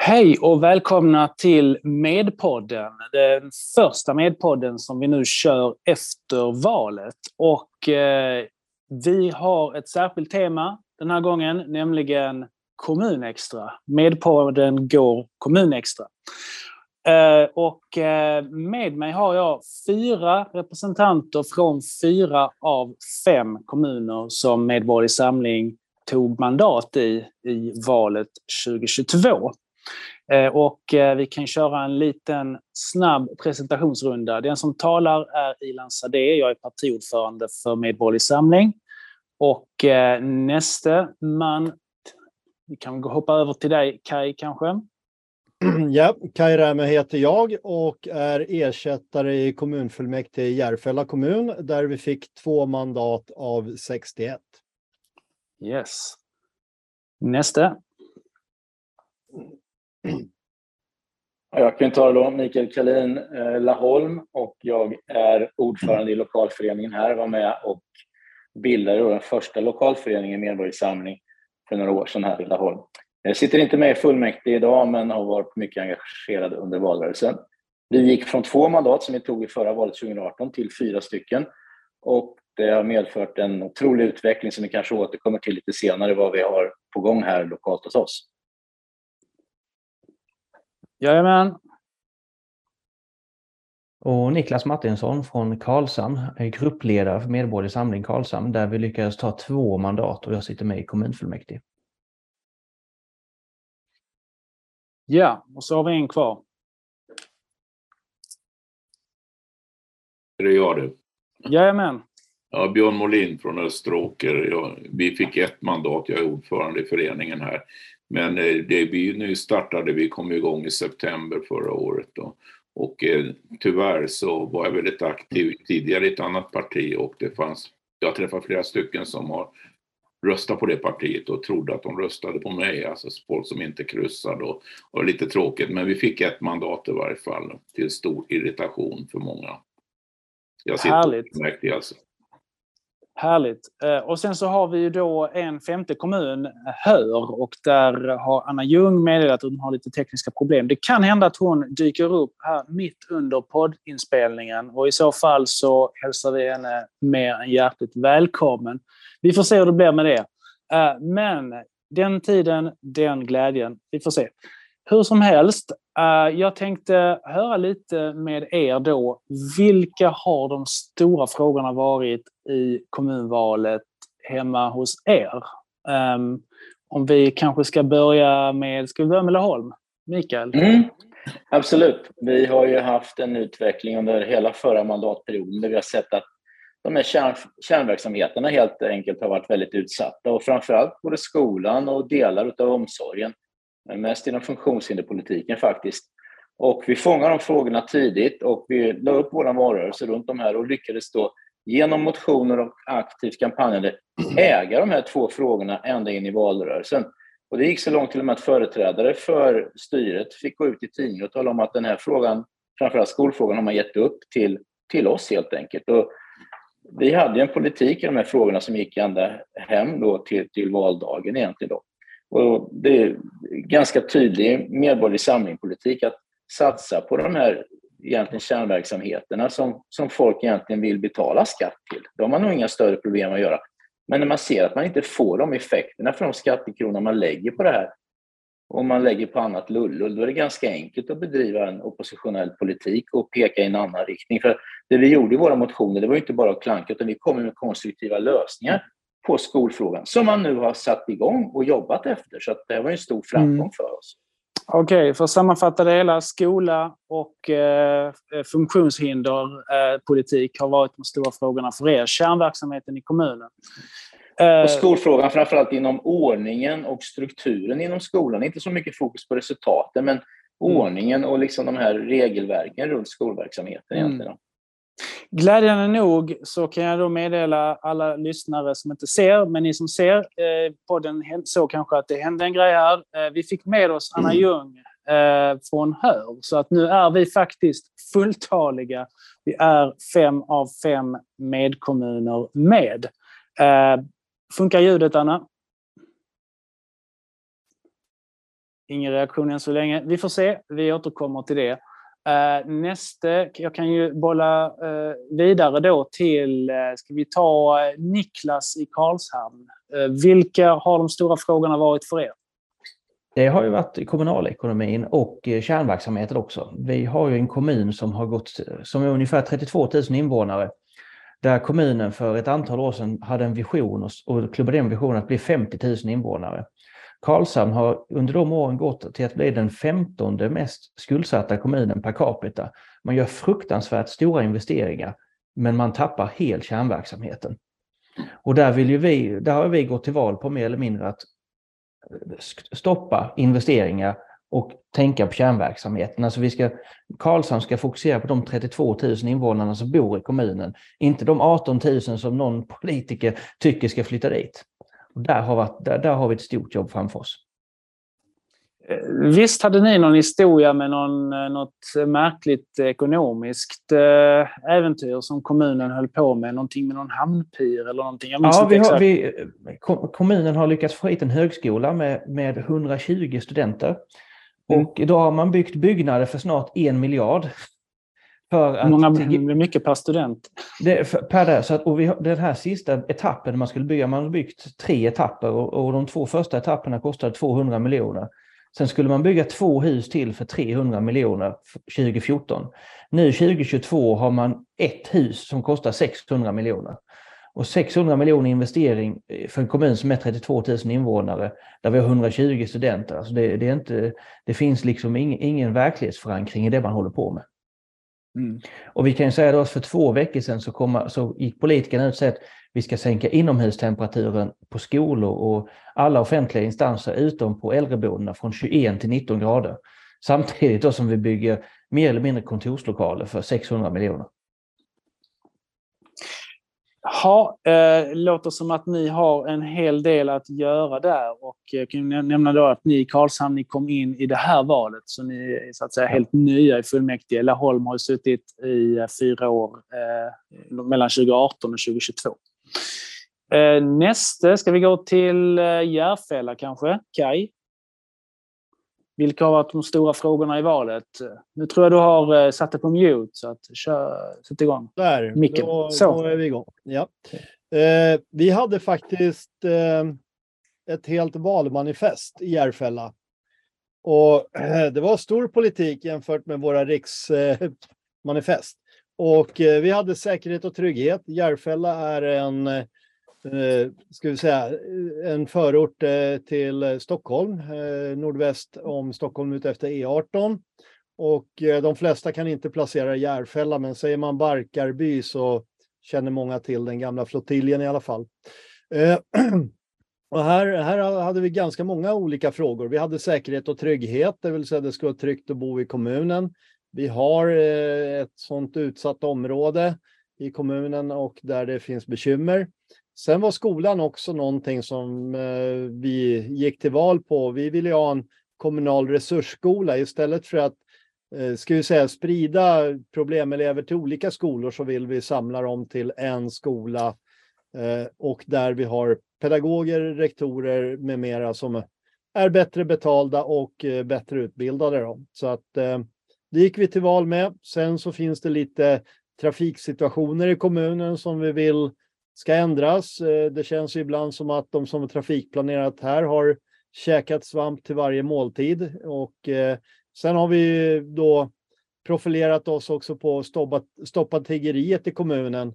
Hej och välkomna till Medpodden. Den första Medpodden som vi nu kör efter valet. Och eh, vi har ett särskilt tema den här gången, nämligen Kommunextra. Medpodden går Kommunextra. Eh, och eh, med mig har jag fyra representanter från fyra av fem kommuner som Medborgerlig Samling tog mandat i, i valet 2022. Eh, och vi kan köra en liten snabb presentationsrunda. Den som talar är Ilan Sadeh. Jag är partiordförande för Medborgerlig Samling. Och nästa man, vi kan hoppa över till dig Kai kanske. Ja, Kaj Räme heter jag och är ersättare i kommunfullmäktige i Järfälla kommun där vi fick två mandat av 61. Yes. Nästa. Jag kan ta då Mikael Kalin eh, Laholm och jag är ordförande i lokalföreningen här. var med och bildade den första lokalföreningen Medborgarsamling för några år sedan här i Laholm. Jag sitter inte med i fullmäktige idag men har varit mycket engagerad under valrörelsen. Vi gick från två mandat som vi tog i förra valet 2018 till fyra stycken och det har medfört en otrolig utveckling som vi kanske återkommer till lite senare vad vi har på gång här lokalt hos oss. Jajamän. Och Niklas Martinsson från Karlshamn är gruppledare för Medborgerlig Samling Karlshamn där vi lyckades ta två mandat och jag sitter med i kommunfullmäktige. Ja, och så har vi en kvar. Är det jag det? Jajamän. Ja, Björn Molin från Österåker. Ja, vi fick ett mandat, jag är ordförande i föreningen här. Men eh, det vi nu startade, vi kom igång i september förra året. Då. Och eh, tyvärr så var jag väldigt aktiv tidigare i ett annat parti och det fanns, jag har träffat flera stycken som har rösta på det partiet och trodde att de röstade på mig, alltså folk som inte kryssade och, och lite tråkigt. Men vi fick ett mandat i varje fall till stor irritation för många. Jag sitter Härligt. alltså. Härligt. Eh, och sen så har vi ju då en femte kommun, eh, Hör, och där har Anna Ljung meddelat att hon har lite tekniska problem. Det kan hända att hon dyker upp här mitt under poddinspelningen och i så fall så hälsar vi henne mer än hjärtligt välkommen. Vi får se hur det blir med det. Eh, men den tiden, den glädjen. Vi får se. Hur som helst, Eh, jag tänkte höra lite med er då. Vilka har de stora frågorna varit i kommunvalet hemma hos er? Ehm, om vi kanske ska börja med, ska vi börja med Laholm? Mikael? Mm, absolut. Vi har ju haft en utveckling under hela förra mandatperioden där vi har sett att de här kärn, kärnverksamheterna helt enkelt har varit väldigt utsatta och framförallt både skolan och delar av omsorgen, men mest inom funktionshinderpolitiken faktiskt. Och vi fångade de frågorna tidigt och vi la upp vår valrörelse runt de här och lyckades då genom motioner och aktivt kampanjande äga de här två frågorna ända in i valrörelsen. Och det gick så långt till och med att företrädare för styret fick gå ut i tidningen och tala om att den här frågan, framförallt skolfrågan, har man gett upp till, till oss helt enkelt. Och vi hade en politik i de här frågorna som gick ända hem då till, till valdagen egentligen. Då. Och det är ganska tydlig medborgerlig samlingpolitik att satsa på de här egentligen kärnverksamheterna som, som folk egentligen vill betala skatt till. Då har man nog inga större problem att göra. Men när man ser att man inte får de effekterna för de skattekronor man lägger på det här och man lägger på annat lullull, då är det ganska enkelt att bedriva en oppositionell politik och peka i en annan riktning. För det vi gjorde i våra motioner, det var inte bara att klanka, utan vi kom med konstruktiva lösningar på skolfrågan som man nu har satt igång och jobbat efter. Så det var en stor framgång mm. för oss. Okej, okay, för att sammanfatta det hela. Skola och eh, funktionshinderpolitik eh, har varit de stora frågorna för er. Kärnverksamheten i kommunen. Eh, och skolfrågan framförallt inom ordningen och strukturen inom skolan. Inte så mycket fokus på resultaten, men ordningen och liksom de här regelverken runt skolverksamheten Mm. Glädjande nog så kan jag då meddela alla lyssnare som inte ser, men ni som ser eh, podden såg kanske att det hände en grej här. Eh, vi fick med oss Anna Ljung eh, från Hör, så att nu är vi faktiskt fulltaliga. Vi är fem av fem medkommuner med. Eh, funkar ljudet, Anna? Ingen reaktion än så länge. Vi får se. Vi återkommer till det. Eh, Nästa, jag kan ju bolla eh, vidare då till, eh, ska vi ta Niklas i Karlshamn. Vilka har de stora frågorna varit för er? Det har ju varit kommunalekonomin och kärnverksamheten också. Vi har ju en kommun som har gått, som är ungefär 32 000 invånare. Där kommunen för ett antal år sedan hade en vision och, och klubbade in visionen att bli 50 000 invånare. Karlshamn har under de åren gått till att bli den femtonde mest skuldsatta kommunen per capita. Man gör fruktansvärt stora investeringar, men man tappar helt kärnverksamheten. Och där, vill ju vi, där har vi gått till val på mer eller mindre att eh, stoppa investeringar och tänka på kärnverksamheten. Alltså vi ska, Karlshamn ska fokusera på de 32 000 invånarna som bor i kommunen, inte de 18 000 som någon politiker tycker ska flytta dit. Där, har varit, där, där har vi ett stort jobb framför oss. Eh, Visst hade ni någon historia med någon, eh, något märkligt ekonomiskt eh, äventyr som kommunen höll på med? Någonting med någon hamnpir eller någonting? Ja, vi har, vi, kom- kommunen har lyckats få hit en högskola med, med 120 studenter. Mm. Och idag har man byggt byggnader för snart en miljard. För att många, det är mycket per student. Det, för, per där, så att, och vi, har- den här sista etappen man skulle bygga, man har byggt tre etapper och, och de två första etapperna kostade 200 miljoner. Sen skulle man bygga två hus till för 300 miljoner f- 2014. Nu 2022 har man ett hus som kostar 600 miljoner. Och 600 miljoner investering eh, för en kommun som är 32 000 invånare, där vi har 120 studenter. Alltså det, det, är inte, det finns liksom ingen, ingen verklighetsförankring i det man håller på med. Mm. Och vi kan ju säga då att för två veckor sedan så, kom, så gick politikerna ut och sa att vi ska sänka inomhustemperaturen på skolor och alla offentliga instanser utom på äldreboendena från 21 till 19 grader. Samtidigt då som vi bygger mer eller mindre kontorslokaler för 600 miljoner. Ja, eh, låter som att ni har en hel del att göra där och eh, jag kan nämna då att ni i Karlshamn ni kom in i det här valet så ni är så att säga helt nya i fullmäktige. Laholm har ju suttit i eh, fyra år eh, mellan 2018 och 2022. Eh, nästa ska vi gå till eh, Järfälla kanske, Kai. Vilka har varit de stora frågorna i valet? Nu tror jag du har eh, satt det på mute så att kör, sätt igång. Där, Micken. då, Så. då är vi igång. Ja. Eh, vi hade faktiskt eh, ett helt valmanifest i Järfälla. Och eh, det var stor politik jämfört med våra riksmanifest. Manifest. och eh, vi hade säkerhet och trygghet. Järfälla är en, eh, Eh, ska vi säga, en förort eh, till Stockholm, eh, nordväst om Stockholm utefter E18. Och de flesta kan inte placera Järfälla, men säger man Barkarby så känner många till den gamla flottiljen i alla fall. Och här, här hade vi ganska många olika frågor. Vi hade säkerhet och trygghet, det vill säga det ska vara tryggt att bo i kommunen. Vi har ett sådant utsatt område i kommunen och där det finns bekymmer. Sen var skolan också någonting som eh, vi gick till val på. Vi ville ha en kommunal resursskola istället för att eh, ska vi säga, sprida problemelever till olika skolor så vill vi samla dem till en skola eh, och där vi har pedagoger, rektorer med mera som är bättre betalda och bättre utbildade. Då. Så att det gick vi till val med. Sen så finns det lite trafiksituationer i kommunen som vi vill ska ändras. Eh, det känns ju ibland som att de som har trafikplanerat här har käkat svamp till varje måltid och eh, Sen har vi då profilerat oss också på stoppa, stoppa tiggeriet i kommunen.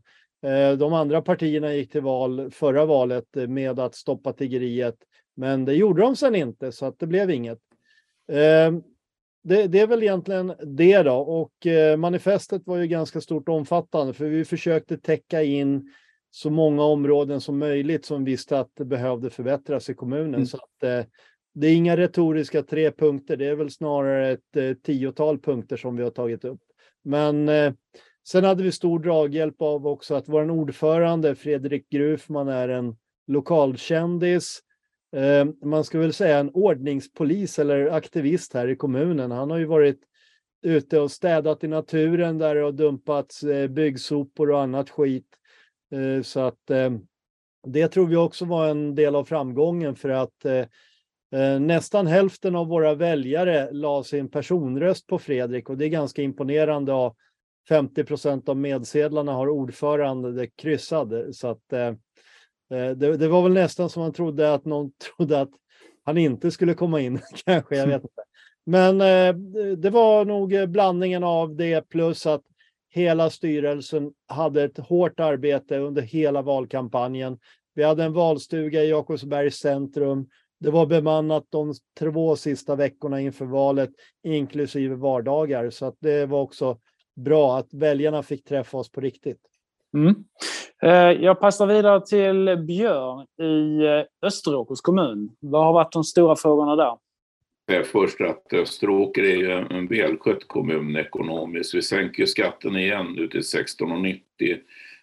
Eh, De andra partierna gick till val förra valet eh, med att stoppa tiggeriet, men det gjorde de sen inte, så att det blev inget. Eh, Det, det är väl egentligen det då, och eh, manifestet var ju ganska stort och omfattande, för vi försökte täcka in så många områden som möjligt som visste att det behövde förbättras i kommunen. Mm. Så att, eh, det är inga retoriska tre punkter, det är väl snarare ett eh, tiotal punkter som vi har tagit upp. Men eh, sen hade vi stor draghjälp av också att vår ordförande Fredrik Grufman är en lokalkändis. Eh, man ska väl säga en ordningspolis eller aktivist här i kommunen. Han har ju varit ute och städat i naturen där det har dumpats eh, byggsopor och annat skit. Eh, så att eh, det tror vi också var en del av framgången för att eh, nästan hälften av våra väljare la sin personröst på Fredrik och det är ganska imponerande. Och 50 procent av medsedlarna har ordförande kryssade så att det, det, var väl nästan som man trodde att någon trodde att han inte skulle komma in kanske, jag vet inte. Men det var nog blandningen av det plus att hela styrelsen hade ett hårt arbete under hela valkampanjen. Vi hade en valstuga i Jakobsbergs centrum. Det var bemannat de två sista veckorna inför valet, inklusive vardagar. Så att det var också bra att väljarna fick träffa oss på riktigt. Mm. Eh, jag passar vidare till Björn i eh, Österåkers kommun. Vad har varit de stora frågorna där? Eh, först att eh, Österåker är ju en välskött kommun ekonomiskt. Vi sänker skatten igen nu till 16,90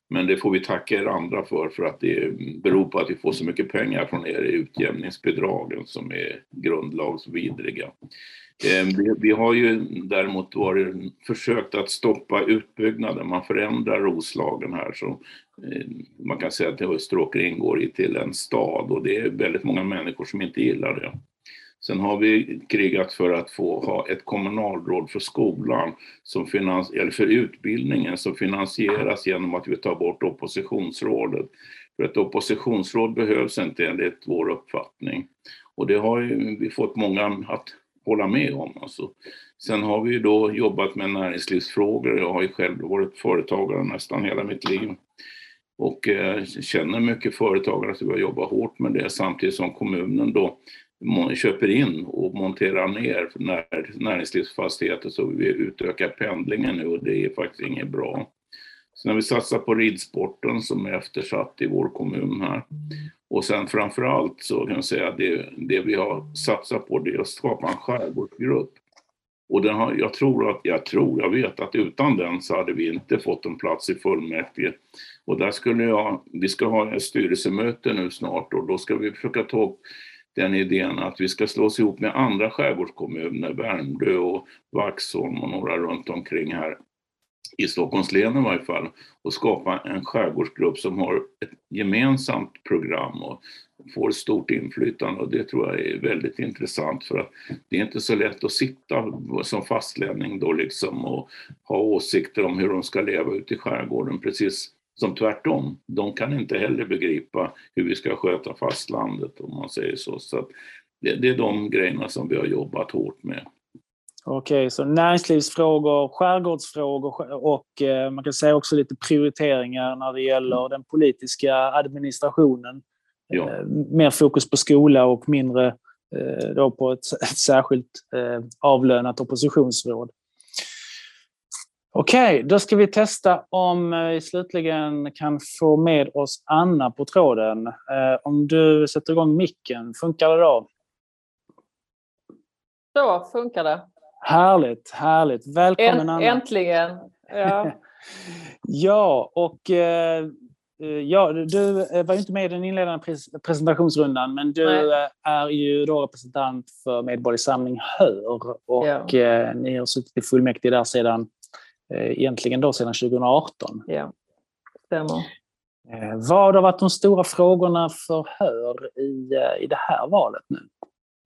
men det får vi tacka er andra för, för att det beror på att vi får så mycket pengar från er i utjämningsbidragen som är grundlagsvidriga. Eh, vi har ju däremot varit, försökt att stoppa utbyggnaden, man förändrar Roslagen här så man kan säga att Österåker ingår i till en stad och det är väldigt många människor som inte gillar det. Sen har vi krigat för att få ha ett kommunalråd för skolan, som finans, eller för utbildningen, som finansieras genom att vi tar bort oppositionsrådet. För ett oppositionsråd behövs inte enligt vår uppfattning. Och det har vi fått många att hålla med om. Alltså. Sen har vi då jobbat med näringslivsfrågor. Jag har ju själv varit företagare nästan hela mitt liv och eh, känner mycket företagare så vi har jobbat hårt med det samtidigt som kommunen då köper in och monterar ner näringslivsfastigheter så vi utökar pendlingen nu och det är faktiskt inget bra. Sen har vi satsat på ridsporten som är eftersatt i vår kommun här. Och sen framförallt så kan jag säga att det, det vi har satsat på det är att skapa en skärgårdsgrupp. Och den har, jag tror att, jag tror, jag vet att utan den så hade vi inte fått en plats i fullmäktige. Och där skulle jag, vi ska ha ett styrelsemöte nu snart och då ska vi försöka ta upp den idén att vi ska slås ihop med andra skärgårdskommuner, Värmdö och Vaxholm och några runt omkring här i Stockholms län i varje fall och skapa en skärgårdsgrupp som har ett gemensamt program och får stort inflytande. Och det tror jag är väldigt intressant för att det är inte så lätt att sitta som fastlänning då liksom och ha åsikter om hur de ska leva ute i skärgården. Precis som tvärtom, de kan inte heller begripa hur vi ska sköta fastlandet om man säger så. så det, det, är de grejerna som vi har jobbat hårt med. Okej, så näringslivsfrågor, skärgårdsfrågor och eh, man kan säga också lite prioriteringar när det gäller den politiska administrationen. Ja. Eh, mer fokus på skola och mindre eh, då på ett, ett särskilt avlönat oppositionsråd. Okej, okay, då ska vi testa om vi slutligen kan få med oss Anna på tråden. Eh, om du sätter igång micken, funkar det då? Så funkar det. Härligt, härligt. Välkommen Anna. Äntligen. Ja, ja och eh, ja, du var inte med i den inledande presentationsrundan, men du Nej. är ju då representant för Medborgerlig Samling HÖR och ja. ni har suttit i fullmäktige där sedan Eh, egentligen då sedan 2018. Ja, stämmer. Eh, vad har varit de stora frågorna för HÖR i, eh, i det här valet nu?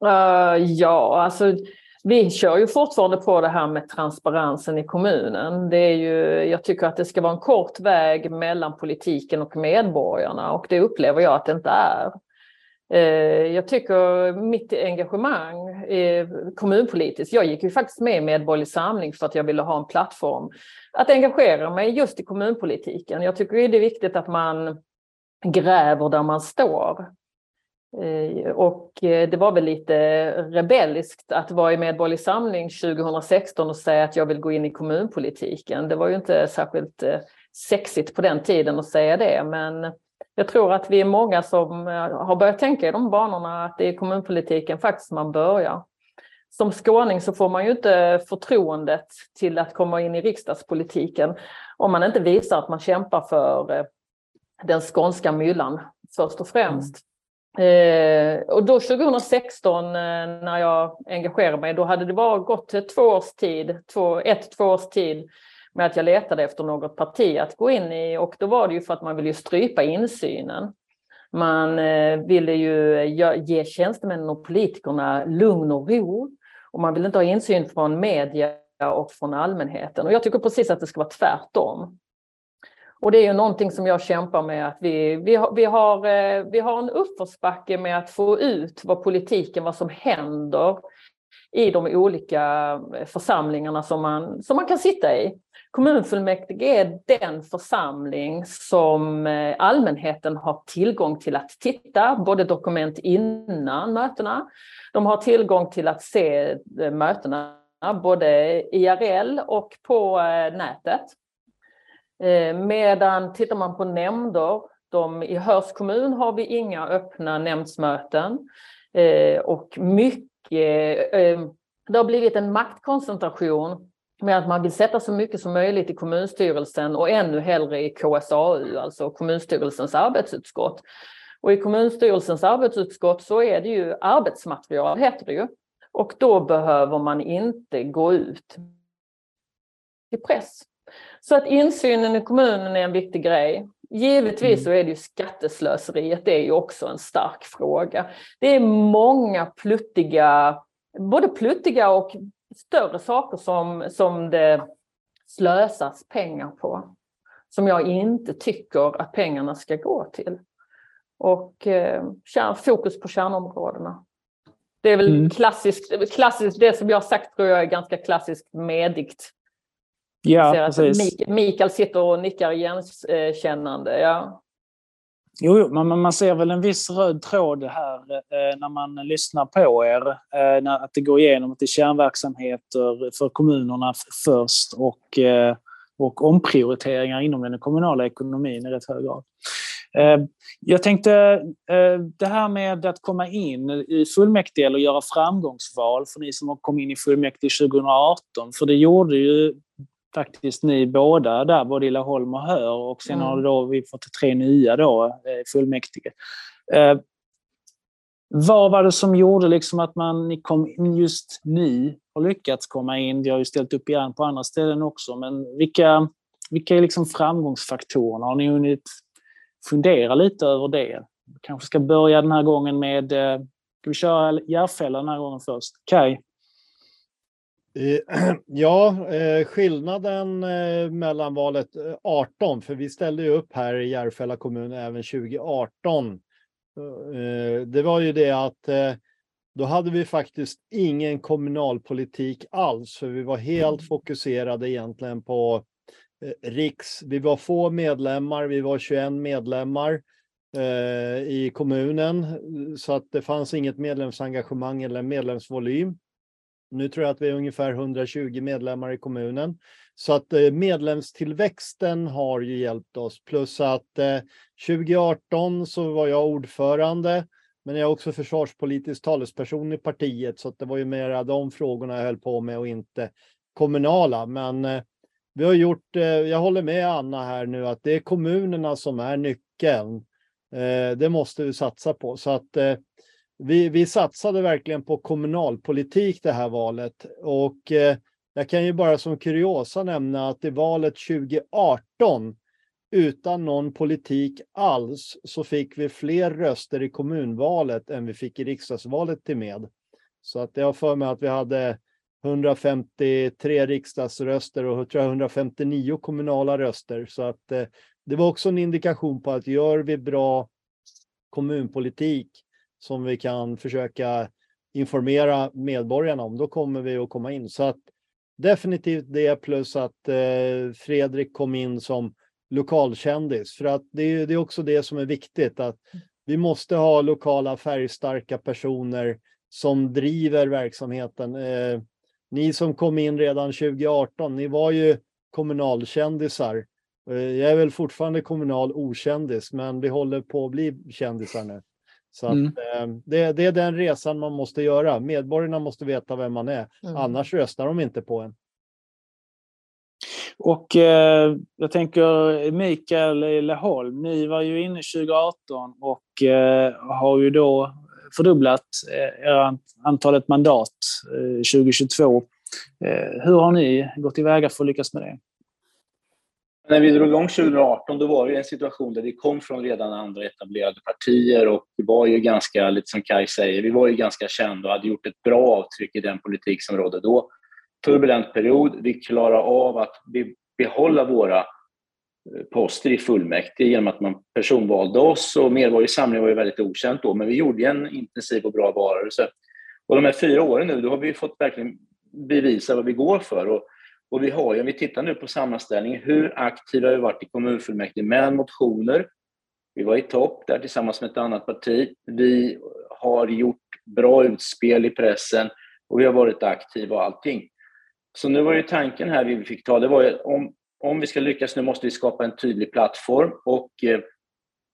Uh, ja, alltså vi kör ju fortfarande på det här med transparensen i kommunen. Det är ju, jag tycker att det ska vara en kort väg mellan politiken och medborgarna och det upplever jag att det inte är. Eh, jag tycker mitt engagemang eh, kommunpolitiskt, jag gick ju faktiskt med i Medborgerlig Samling för att jag ville ha en plattform att engagera mig just i kommunpolitiken. Jag tycker det är viktigt att man gräver där man står. Eh, och det var väl lite rebelliskt att vara i Medborgerlig Samling 2016 och säga att jag vill gå in i kommunpolitiken. Det var ju inte särskilt sexigt på den tiden att säga det, men jag tror att vi är många som eh, har börjat tänka i de banorna att det är kommunpolitiken faktiskt man börjar. Som skåning så får man ju inte förtroendet till att komma in i riksdagspolitiken om man inte visar att man kämpar för eh, den skånska myllan först och främst. Mm. Eh, och då 2016 eh, när jag engagerade mig, då hade det bara gått två års tid, två, ett, två års tid med att jag letade efter något parti att gå in i och då var det ju för att man ville strypa insynen. Man eh, ville ju ge tjänstemännen och politikerna lugn och ro och man vill inte ha insyn från media och från allmänheten. Och jag tycker precis att det ska vara tvärtom. Och det är ju någonting som jag kämpar med att vi, vi, har, vi, har, eh, vi har en uppförsbacke med att få ut vad politiken, vad som händer i de olika eh, församlingarna som man, som man kan sitta i. Kommunfullmäktige är den församling som eh, allmänheten har tillgång till att titta, både dokument innan mötena, de har tillgång till att se eh, mötena både IRL och på eh, nätet. Medan tittar man på nämnder, de, i Hörs kommun har vi inga öppna nämndsmöten och mycket, det har blivit en maktkoncentration med att man vill sätta så mycket som möjligt i kommunstyrelsen och ännu hellre i KSAU, alltså kommunstyrelsens arbetsutskott. Och i kommunstyrelsens arbetsutskott så är det ju arbetsmaterial, heter det ju. Och då behöver man inte gå ut i press. Så att insynen i kommunen är en viktig grej. Givetvis så är det ju skatteslöseriet, det är ju också en stark fråga. Det är många pluttiga, både pluttiga och större saker som, som det slösas pengar på. Som jag inte tycker att pengarna ska gå till. Och eh, fokus på kärnområdena. Det är väl mm. klassiskt, klassiskt, det som jag har sagt tror jag är ganska klassiskt medigt. Ja, precis. Mikael sitter och nickar igenkännande. Ja. Jo, jo men man ser väl en viss röd tråd här eh, när man lyssnar på er. Eh, när, att det går igenom att det är kärnverksamheter för kommunerna först och, eh, och omprioriteringar inom den kommunala ekonomin i rätt hög grad. Eh, jag tänkte eh, det här med att komma in i fullmäktige eller göra framgångsval för ni som har kommit in i fullmäktige 2018, för det gjorde ju faktiskt ni båda där, både i Laholm och Hör och sen mm. har då vi fått tre nya då, eh, fullmäktige. Eh, vad var det som gjorde liksom att man ni kom, just ni har lyckats komma in? Vi har ju ställt upp igen på andra ställen också, men vilka, vilka är liksom framgångsfaktorerna? Har ni hunnit fundera lite över det? kanske ska börja den här gången med, eh, ska vi köra Järfälla den här gången först? Kai? Eh, ja, eh, skillnaden eh, mellan valet 18, för vi ställde ju upp här i Järfälla kommun även 2018. Det var ju det att då hade vi faktiskt ingen kommunalpolitik alls, för vi var helt mm. fokuserade egentligen på riks. Vi var få medlemmar, vi var 21 medlemmar i kommunen, så att det fanns inget medlemsengagemang eller medlemsvolym. Nu tror jag att vi är ungefär 120 medlemmar i kommunen. Så att eh, medlemstillväxten har ju hjälpt oss. Plus att eh, 2018 så var jag ordförande. Men jag är också försvarspolitisk talesperson i partiet. Så att det var ju mera de frågorna jag höll på med och inte kommunala. Men eh, vi har gjort, jag håller med Anna här nu, att det är kommunerna som är nyckeln. Det måste vi satsa på. Så att vi, vi satsade verkligen på kommunalpolitik det här valet och eh, jag kan ju bara som kuriosa nämna att i valet 2018 utan någon politik alls så fick vi fler röster i kommunvalet än vi fick i riksdagsvalet till med. Så att jag har för mig att vi hade 153 riksdagsröster och 159 kommunala röster. Så att eh, det var också en indikation på att gör vi bra kommunpolitik som vi kan försöka informera medborgarna om, då kommer vi att komma in. Så att definitivt det plus att eh, Fredrik kom in som lokalkändis. För att det är, det är också det som är viktigt, att vi måste ha lokala färgstarka personer som driver verksamheten. Eh, ni som kom in redan 2018, ni var ju kommunalkändisar Jag är väl fortfarande kommunal okändis, men vi håller på att bli kändisar nu. Så Mm. att, eh, det, det är den resan man måste göra. Medborgarna måste veta vem man är, Mm. annars röstar de inte på en. Och eh, jag tänker Mikael Laholm, ni var ju inne 2018 och eh, har ju då fördubblat eh, antalet mandat eh, 2022. Eh, hur har ni gått tillväga för att lyckas med det? När vi drog igång 2018 då var det en situation där vi kom från redan andra etablerade partier och det var ju ganska, lite som Kai säger, vi var ju ganska kända och hade gjort ett bra avtryck i den politik som rådde då. Turbulent period, vi klarade av att behålla våra eh, poster i fullmäktige genom att man personvalde oss och Medborgerlig Samling var ju väldigt okänt då, men vi gjorde en intensiv och bra valrörelse. Och de här fyra åren nu, då har vi fått verkligen bevisa vad vi går för. Och och vi har ju, om vi tittar nu på sammanställningen, hur aktiva vi varit i kommunfullmäktige med motioner. Vi var i topp där tillsammans med ett annat parti. Vi har gjort bra utspel i pressen och vi har varit aktiva och allting. Så nu var ju tanken här vi fick ta, det var ju om, om vi ska lyckas nu måste vi skapa en tydlig plattform och eh,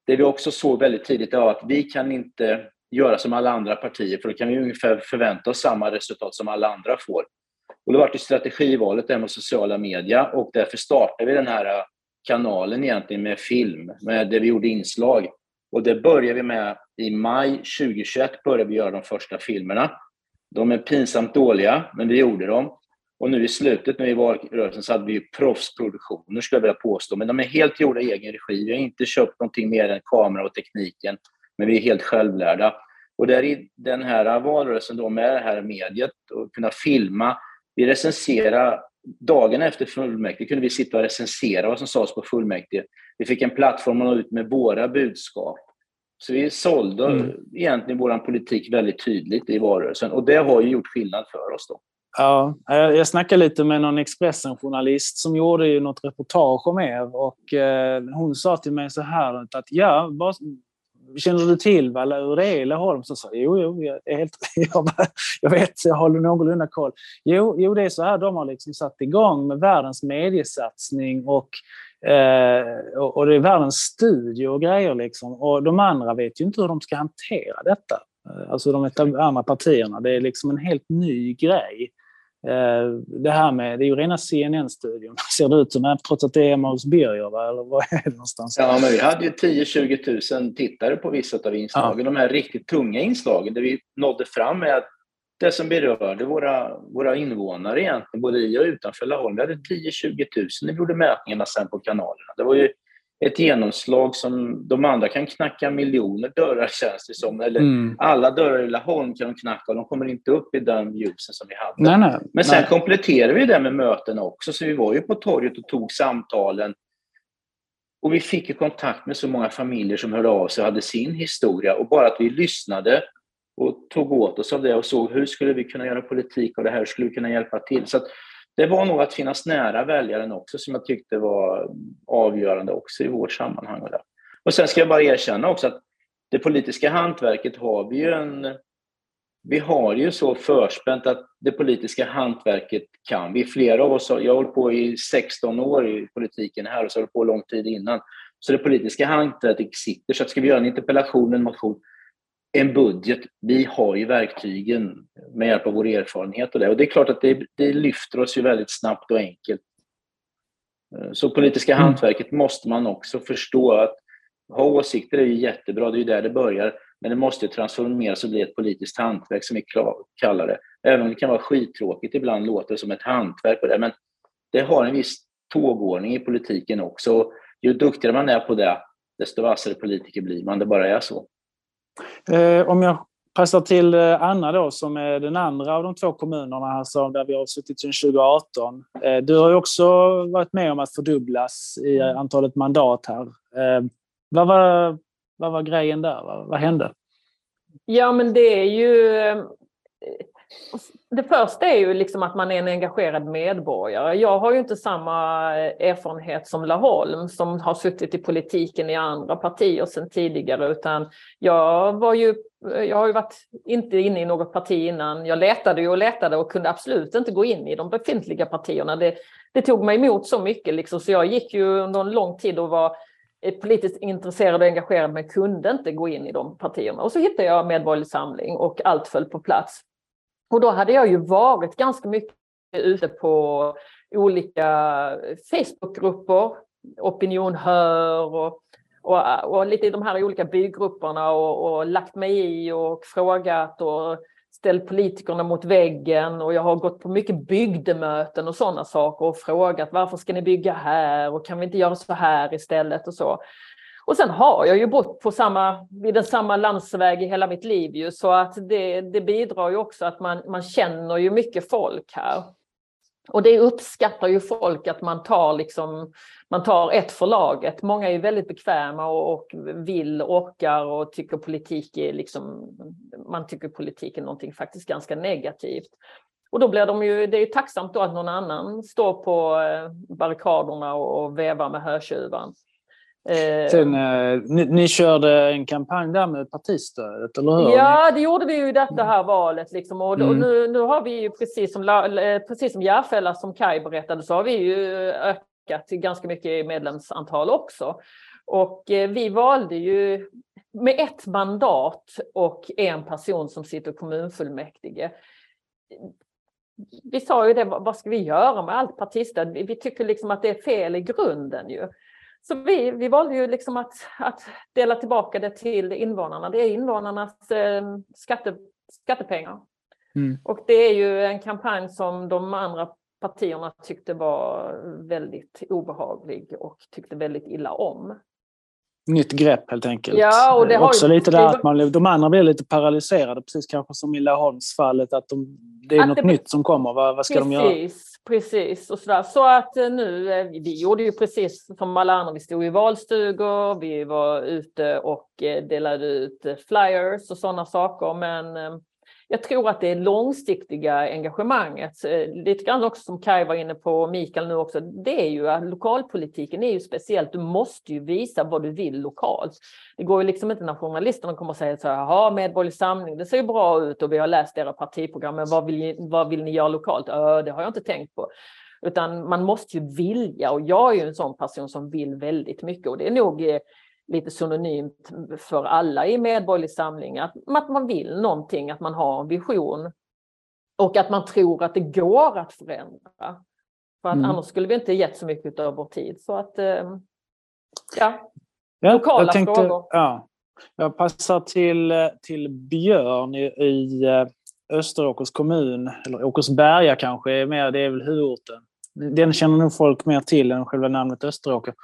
det vi också såg väldigt tidigt var att vi kan inte göra som alla andra partier för då kan vi ungefär förvänta oss samma resultat som alla andra får. Och det var det strategivalet där med sociala medier och därför startade vi den här äh, kanalen egentligen med film, med där vi gjorde inslag. Och det började vi med i maj 2021 började vi göra de första filmerna. De är pinsamt dåliga, men vi gjorde dem. Och nu i slutet, nu i valrörelsen, så hade vi ju proffsproduktioner skulle jag vilja påstå. Men de är helt gjorda i egen regi. Vi har inte köpt någonting mer än kamera och tekniken. Men vi är helt självlärda. Och där i den här äh, valrörelsen då med det här mediet och kunna filma vi recenserade, dagen efter fullmäktige kunde vi sitta och recensera vad som sades på fullmäktige. Vi fick en plattform att nå ut med våra budskap. Så vi sålde mm. egentligen vår politik väldigt tydligt i valrörelsen och det har ju gjort skillnad för oss. Då. Ja, jag snackade lite med någon Expressen-journalist som gjorde ju något reportage om er och eh, hon sa till mig så här att ja, känner du till vad, hur det är i Laholm? Så sa jo, jo, jag, är helt, jag, vet, jag håller någorlunda koll. Jo, jo, det är så här, de har liksom satt igång med världens mediesatsning och, eh, och, och det är världens studio och grejer liksom. Och de andra vet ju inte hur de ska hantera detta. Eh, alltså de andra partierna. Det är liksom en helt ny grej. Eh, det här med, det är ju rena CNN-studion, ser det ut som, trots att det är hos Birger, va? eller var är det någonstans? Ja, men vi hade ju 10-20 000 tittare på vissa av inslagen. Ja. De här riktigt tunga inslagen där vi nådde fram med det som berörde våra, våra invånare egentligen, både i och utanför Laholm. Vi hade 10-20 000 när vi gjorde mätningarna sen på kanalerna. Det var ju ett genomslag som de andra kan knacka miljoner dörrar känns det som. Eller mm. alla dörrar i Laholm kan de knacka och de kommer inte upp i den ljusen som vi hade. Nej, nej, Men sen nej. kompletterade vi det med mötena också, så vi var ju på torget och tog samtalen. Och vi fick ju kontakt med så många familjer som hörde av sig och hade sin historia. Och bara att vi lyssnade och tog åt oss av det och såg hur skulle vi kunna göra politik av det här, hur skulle vi kunna hjälpa till? Så det var nog att finnas nära väljaren också som jag tyckte var avgörande också i vårt sammanhang. Och, och sen ska jag bara erkänna också att det politiska hantverket har vi ju en... Vi har ju så förspänt att det politiska hantverket kan vi. Flera av oss, har, jag har hållit på i 16 år i politiken här och så har jag hållit på lång tid innan. Så det politiska hantverket sitter. Så att ska vi göra en interpellation, en motion, en budget. Vi har ju verktygen med hjälp av vår erfarenhet och det. Och det är klart att det, det lyfter oss ju väldigt snabbt och enkelt. Så politiska mm. hantverket måste man också förstå att ha åsikter är ju jättebra, det är ju där det börjar. Men det måste transformeras och bli ett politiskt hantverk som vi kallar det. Även om det kan vara skittråkigt ibland låter det som ett hantverk på det. Men det har en viss tågordning i politiken också. Ju duktigare man är på det, desto vassare politiker blir man. Det bara är så. Eh, om jag passar till Anna då, som är den andra av de två kommunerna här som, där vi har suttit sedan 2018. Eh, du har ju också varit med om att fördubblas i antalet mandat här. Eh, vad, var, vad var grejen där? Vad, vad hände? Ja, men det är ju det första är ju liksom att man är en engagerad medborgare. Jag har ju inte samma eh, erfarenhet som Laholm som har suttit i politiken i andra partier sedan tidigare utan jag var ju eh, jag har ju varit inte inne i något parti innan. Jag letade och letade och kunde absolut inte gå in i de befintliga partierna. Det, det tog mig emot så mycket liksom, så jag gick ju under en lång tid och var eh, politiskt intresserad och engagerad men kunde inte gå in i de partierna. Och så hittade jag Medborgerlig Samling och allt föll på plats. Och då hade jag ju varit ganska mycket ute på olika Facebookgrupper, Opinion Hör och, och, och, lite i de här olika bygrupperna och, och lagt mig i och frågat och ställt politikerna mot väggen och jag har gått på mycket bygdemöten och sådana saker och frågat varför ska ni bygga här och kan vi inte göra så här istället och så. Och sen har jag ju bott på samma, vid den samma landsväg i hela mitt liv ju, så att det, det bidrar ju också att man, man känner ju mycket folk här. Och det uppskattar ju folk att man tar, liksom, man tar ett för laget. Många är väldigt bekväma och, och vill, orkar och tycker politik är liksom, man tycker politik är någonting faktiskt ganska negativt. Och då blir de ju, det är ju tacksamt då att någon annan står på eh, barrikaderna och, och vevar med hörtjuvan. Eh, Sen, eh, ni, ni, körde en kampanj där med partistödet, eller hur? Ja, det gjorde vi ju i detta här valet. Liksom. Och, mm. och nu, nu har vi ju precis som, eh, precis som Järfälla, som Kai berättade, så har vi ju ökat ganska mycket i medlemsantal också. Och vi valde ju med ett mandat och en person som sitter i kommunfullmäktige. Vi sa ju det, vad ska vi göra med allt partistöd? Vi, vi tycker liksom att det är fel i grunden ju. Så vi, vi valde ju liksom att, att dela tillbaka det till invånarna. Det är invånarnas eh, skatte, skattepengar. Mm. Och det är ju en kampanj som de andra partierna tyckte var väldigt obehaglig och tyckte väldigt illa om. Nytt grepp helt enkelt. Ja, och det har Också ju, lite där att man, de andra blev lite paralyserade, precis kanske som i Laholmsfallet, att de, det är att något det, nytt som kommer. Vad, vad ska precis, de göra? Precis, och sådär. Så att eh, nu, eh, vi gjorde ju precis som alla andra, vi stod i valstugor, vi var ute och eh, delade ut flyers och sådana saker, men jag tror att det långsiktiga engagemanget, eh, lite grann också som Kai var inne på, och Mikael nu också, det är ju att lokalpolitiken är ju speciellt. Du måste ju visa vad du vill lokalt. Det går ju liksom inte när journalisterna kommer och säger så här, jaha, Medborgerlig Samling, det ser ju bra ut och vi har läst era partiprogram, men vad vill, vad vill ni göra lokalt? Ö, det har jag inte tänkt på. Utan man måste ju vilja och jag är ju en sån person som vill väldigt mycket och det är nog eh, lite synonymt för alla i Medborgerlig Samling, att, att man vill någonting, att man har en vision och att man tror att det går att förändra. För att mm. annars skulle vi inte gett så mycket av vår tid. Så att, eh, ja, ja lokala tänkte, frågor. Ja. Jag passar till, till Björn i, i eh, Österåkers kommun, eller Åkersberga kanske, är mer, det är väl huvudorten. Den känner nog folk mer till än själva namnet Österåker.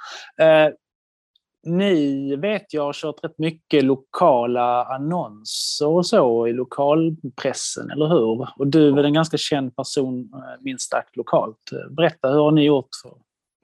Ni vet jag har kört rätt mycket lokala annonser och så i lokalpressen, eller hur? Och du är väl en ganska känd person, eh, minst sagt lokalt. Berätta, hur har ni gjort? För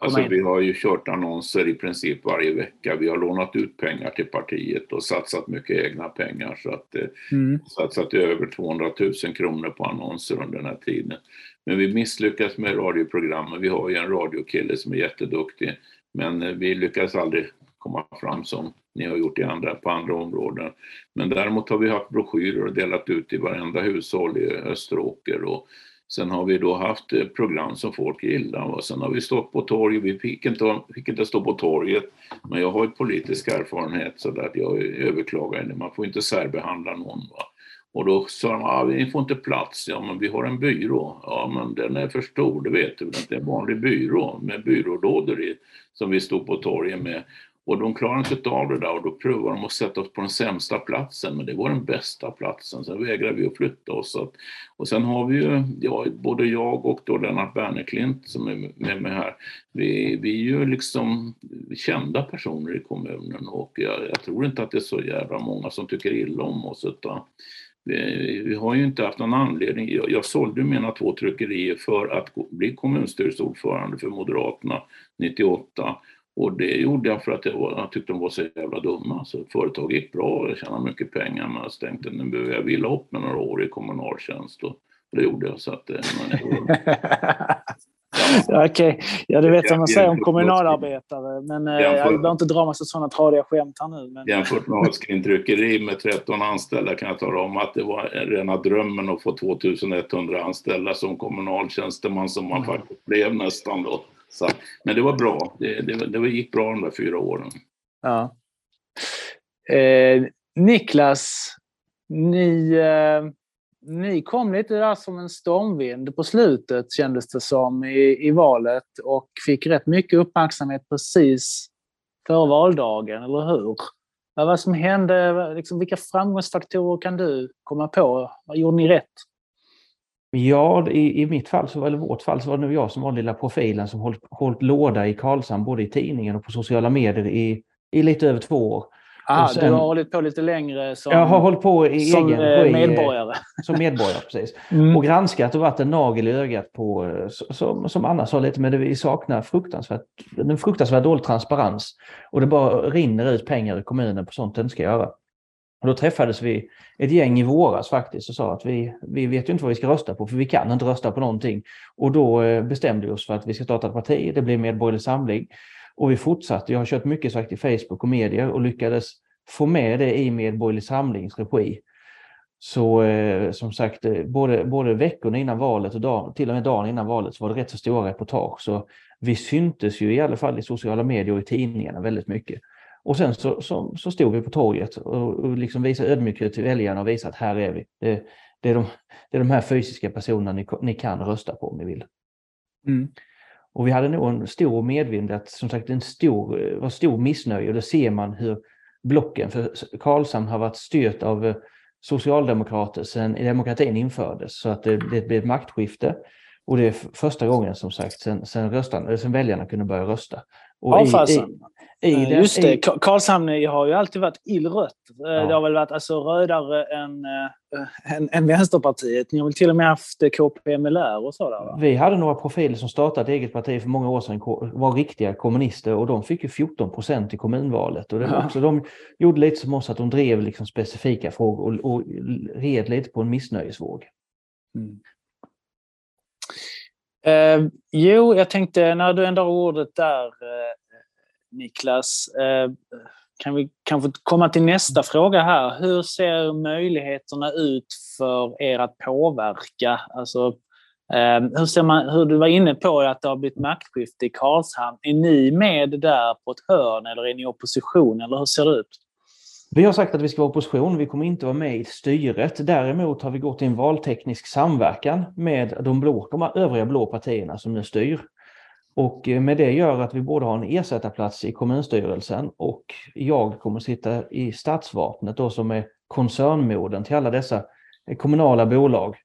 Alltså vi har ju kört annonser i princip varje vecka. Vi har lånat ut pengar till partiet och satsat mycket egna pengar. Så att eh, mm. satsat över 200 000 kronor på annonser under den här tiden. Men vi misslyckas med radioprogrammen. Vi har ju en radiokille som är jätteduktig. Men eh, vi lyckas aldrig komma fram som ni har gjort i andra, på andra områden. Men däremot har vi haft broschyrer och delat ut i varenda hushåll i Österåker och sen har vi då haft eh, program som folk gillar och sen har vi stått på torg. Vi fick inte, fick inte stå på torget men jag har ju politisk erfarenhet så att jag överklagar. Man får inte särbehandla någon. Va? Och då sa de, ah, vi får inte plats. Ja, men vi har en byrå. Ja, men den är för stor, det vet du väl. Det är en vanlig byrå med byrålådor i, som vi stod på torget med. Och de klarade inte av det där och då provade de att sätta oss på den sämsta platsen men det var den bästa platsen. Sen vägrade vi att flytta oss. Och sen har vi ju, ja, både jag och då Lennart Berneklint som är med mig här, vi, vi är ju liksom kända personer i kommunen och jag, jag tror inte att det är så jävla många som tycker illa om oss utan vi, vi, har ju inte haft någon anledning. Jag, jag sålde mina två tryckerier för att bli kommunstyrelseordförande för Moderaterna 98 och det gjorde jag för att jag, jag tyckte de var så jävla dumma. Så företaget gick bra och jag tjänade mycket pengar men jag tänkte nu behöver jag vila upp med några år i kommunaltjänst. Och Det gjorde jag. Så att, eh, Ja, Okej, okay. ja det vet jag man säger om kommunalarbetare. Men eh, jag behöver inte dra massa sådana tradiga skämt här nu. Men... Jämfört med tryckeri med 13 anställda kan jag tala om att det var rena drömmen att få 2100 anställda som kommunaltjänsteman som man mm. faktiskt blev nästan då. Så, men det var bra. Det, det, det gick bra de där fyra åren. Ja. Eh, Niklas, ni, eh, ni kom lite där som en stormvind på slutet kändes det som i, i valet och fick rätt mycket uppmärksamhet precis före valdagen, eller hur? Vad var som hände? Liksom, vilka framgångsfaktorer kan du komma på? Vad gjorde ni rätt? Ja, i, i mitt fall, så, eller vårt fall, så var det nog jag som var den lilla profilen som hållit, hållit låda i Karlshamn, både i tidningen och på sociala medier i, i lite över två år. Ah, sen, du har hållit på lite längre som, jag har hållit på i som egen eh, medborgare. Som medborgare, precis. Mm. Och granskat och varit en nagel i ögat på, eh, som, som Anna sa lite, men det vi saknar fruktansvärt, en fruktansvärt dålig transparens. Och det bara rinner ut pengar i kommunen på sånt den ska göra. Och då träffades vi ett gäng i våras faktiskt och sa att vi, vi vet ju inte vad vi ska rösta på för vi kan inte rösta på någonting. Och då eh, bestämde vi oss för att vi ska starta ett parti. Det blev Medborgerlig Samling. Och vi fortsatte. Jag har kört mycket sagt i Facebook och medier och lyckades få med det i Medborgerlig Samlings regi. Så eh, som sagt, eh, både, både veckorna innan valet och dag, till och med dagen innan valet så var det rätt så stora reportage. Så vi syntes ju i alla fall i sociala medier och i tidningarna väldigt mycket. Och sen så, så, så stod vi på torget och, och liksom visade ödmjukhet till väljarna och visade att här är vi. Det, det, är, de, det är de här fysiska personerna ni, ni kan rösta på om ni vill. Mm. Och vi hade nog en stor medvind, att som sagt en stor, var stor missnöje och då ser man hur blocken, för Karlshamn har varit styrt av eh, socialdemokrater sedan demokratin infördes så att det, det blev ett maktskifte. Och det är första gången som sagt sen, sen, röstan, sen väljarna kunde börja rösta. Och ja, i, i, i, Just det, Karlshamn har ju alltid varit illrött. Eh, ja. Det har väl varit alltså rödare än, äh, än, än Vänsterpartiet. Ni har väl till och med haft KPMLR och sådär? Va? Vi hade några profiler som startade eget parti för många år sedan, var riktiga kommunister och de fick ju 14 procent i kommunvalet. Och det ja. också, de gjorde lite som oss, att de drev liksom specifika frågor och, och red lite på en missnöjesvåg. Mm. Eh, jo, jag tänkte när du ändå har ordet där eh, Niklas, eh, kan vi kanske komma till nästa fråga här. Hur ser möjligheterna ut för er att påverka? Alltså, eh, hur, ser man, hur du var inne på att det har blivit maktskifte i Karlshamn. Är ni med där på ett hörn eller är ni i opposition? Eller hur ser det ut? Vi har sagt att vi ska vara opposition, vi kommer inte vara med i styret. Däremot har vi gått i en valteknisk samverkan med de, blå, de övriga blå partierna som nu styr. Och eh, med det gör att vi både har en ersättarplats i kommunstyrelsen och jag kommer sitta i stadsvapnet då som är koncernmoden till alla dessa eh, kommunala bolag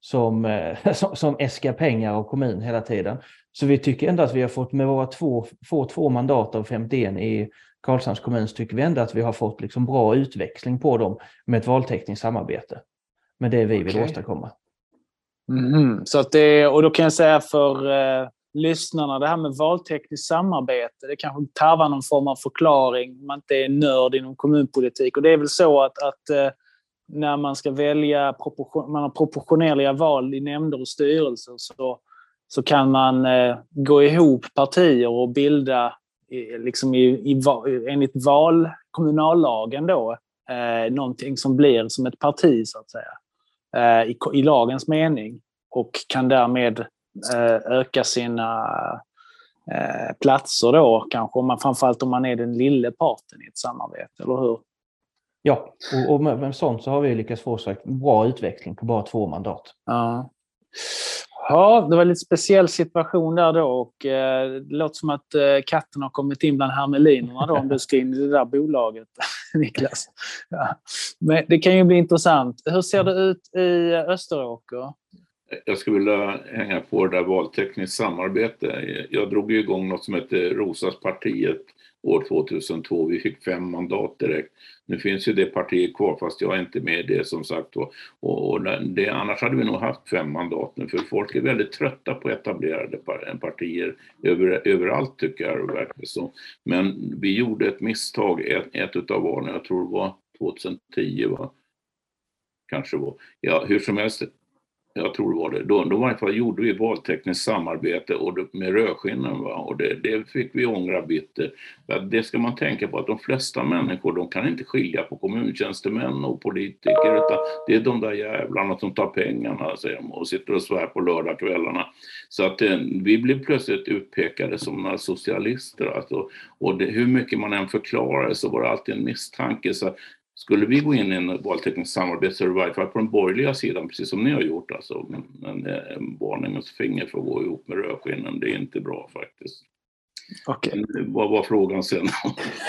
som, eh, som, som äskar pengar av kommun hela tiden. Så vi tycker ändå att vi har fått med våra två, få två mandat av 51 i Karlshamns kommun så tycker vi ändå att vi har fått liksom bra utväxling på dem med ett valtekniskt samarbete. Med det vi vill åstadkomma. Mm, så att det, och då kan jag säga för eh, lyssnarna, det här med valtekniskt samarbete, det kanske tarvar någon form av förklaring. Man inte är nörd inom kommunpolitik. Och det är väl så att, att eh, när man ska välja, proportion, man har proportionerliga val i nämnder och styrelser så, så kan man eh, gå ihop partier och bilda liksom i, i, enligt val, kommunallagen då, eh, någonting som blir som ett parti så att säga. Eh, i, I lagens mening. Och kan därmed eh, öka sina eh, platser då kanske, om man, framförallt om man är den lille parten i ett samarbete, eller hur? Ja, och, och med, med sånt så har vi lyckats få så bra utveckling på bara två mandat. Ja. Ja, det var en lite speciell situation där då och eh, det låter som att eh, katten har kommit in bland hermelinerna då om du ska in i det där bolaget, Niklas. Ja. Men det kan ju bli intressant. Hur ser det ut i Österåker? Jag skulle vilja hänga på det där valtekniskt samarbete. Jag drog igång något som heter Rosaspartiet år 2002. Vi fick fem mandat direkt. Nu finns ju det partiet kvar fast jag är inte med i det som sagt. Och, och det, annars hade vi nog haft fem mandat nu för folk är väldigt trötta på etablerade partier över, överallt tycker jag verkar så. Men vi gjorde ett misstag ett, ett utav valen, jag tror det var 2010 va? Kanske var. Ja, hur som helst jag tror det var det. Då, då var det, gjorde vi valtekniskt samarbete och det, med rödskinnen. Va? Och det, det fick vi ångra bitter. Det ska man tänka på att de flesta människor de kan inte skilja på kommuntjänstemän och politiker utan det är de där jävlarna som tar pengarna säger och sitter och svär på lördagskvällarna. Så att eh, vi blev plötsligt utpekade som några socialister. Alltså, och det, hur mycket man än förklarade så var det alltid en misstanke. Så skulle vi gå in i en valtekniskt samarbete så är det i varje fall på den borgerliga sidan, precis som ni har gjort, alltså, en, en varningens finger för att gå ihop med rödskinnen. Det är inte bra faktiskt. Okay. Vad var frågan sen?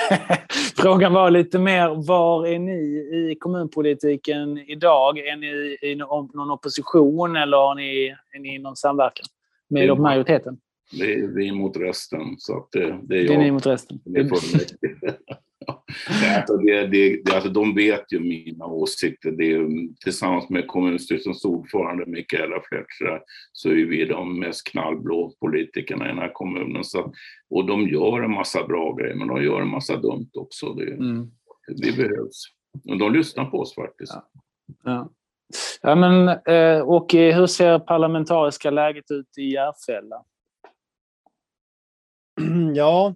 frågan var lite mer, var är ni i kommunpolitiken idag? Är ni i någon opposition eller är ni, är ni i någon samverkan med majoriteten? Det är vi mot resten. Så att det, det är jag. Det är ni mot resten. Det alltså det, det, det, alltså de vet ju mina åsikter. Det är, tillsammans med kommunstyrelsens ordförande Mikaela Fletcher så är vi de mest knallblå politikerna i den här kommunen. Så, och de gör en massa bra grejer, men de gör en massa dumt också. Det, mm. Vi behövs. Och de lyssnar på oss faktiskt. Ja. ja. ja men, eh, och hur ser parlamentariska läget ut i Järfälla? Ja,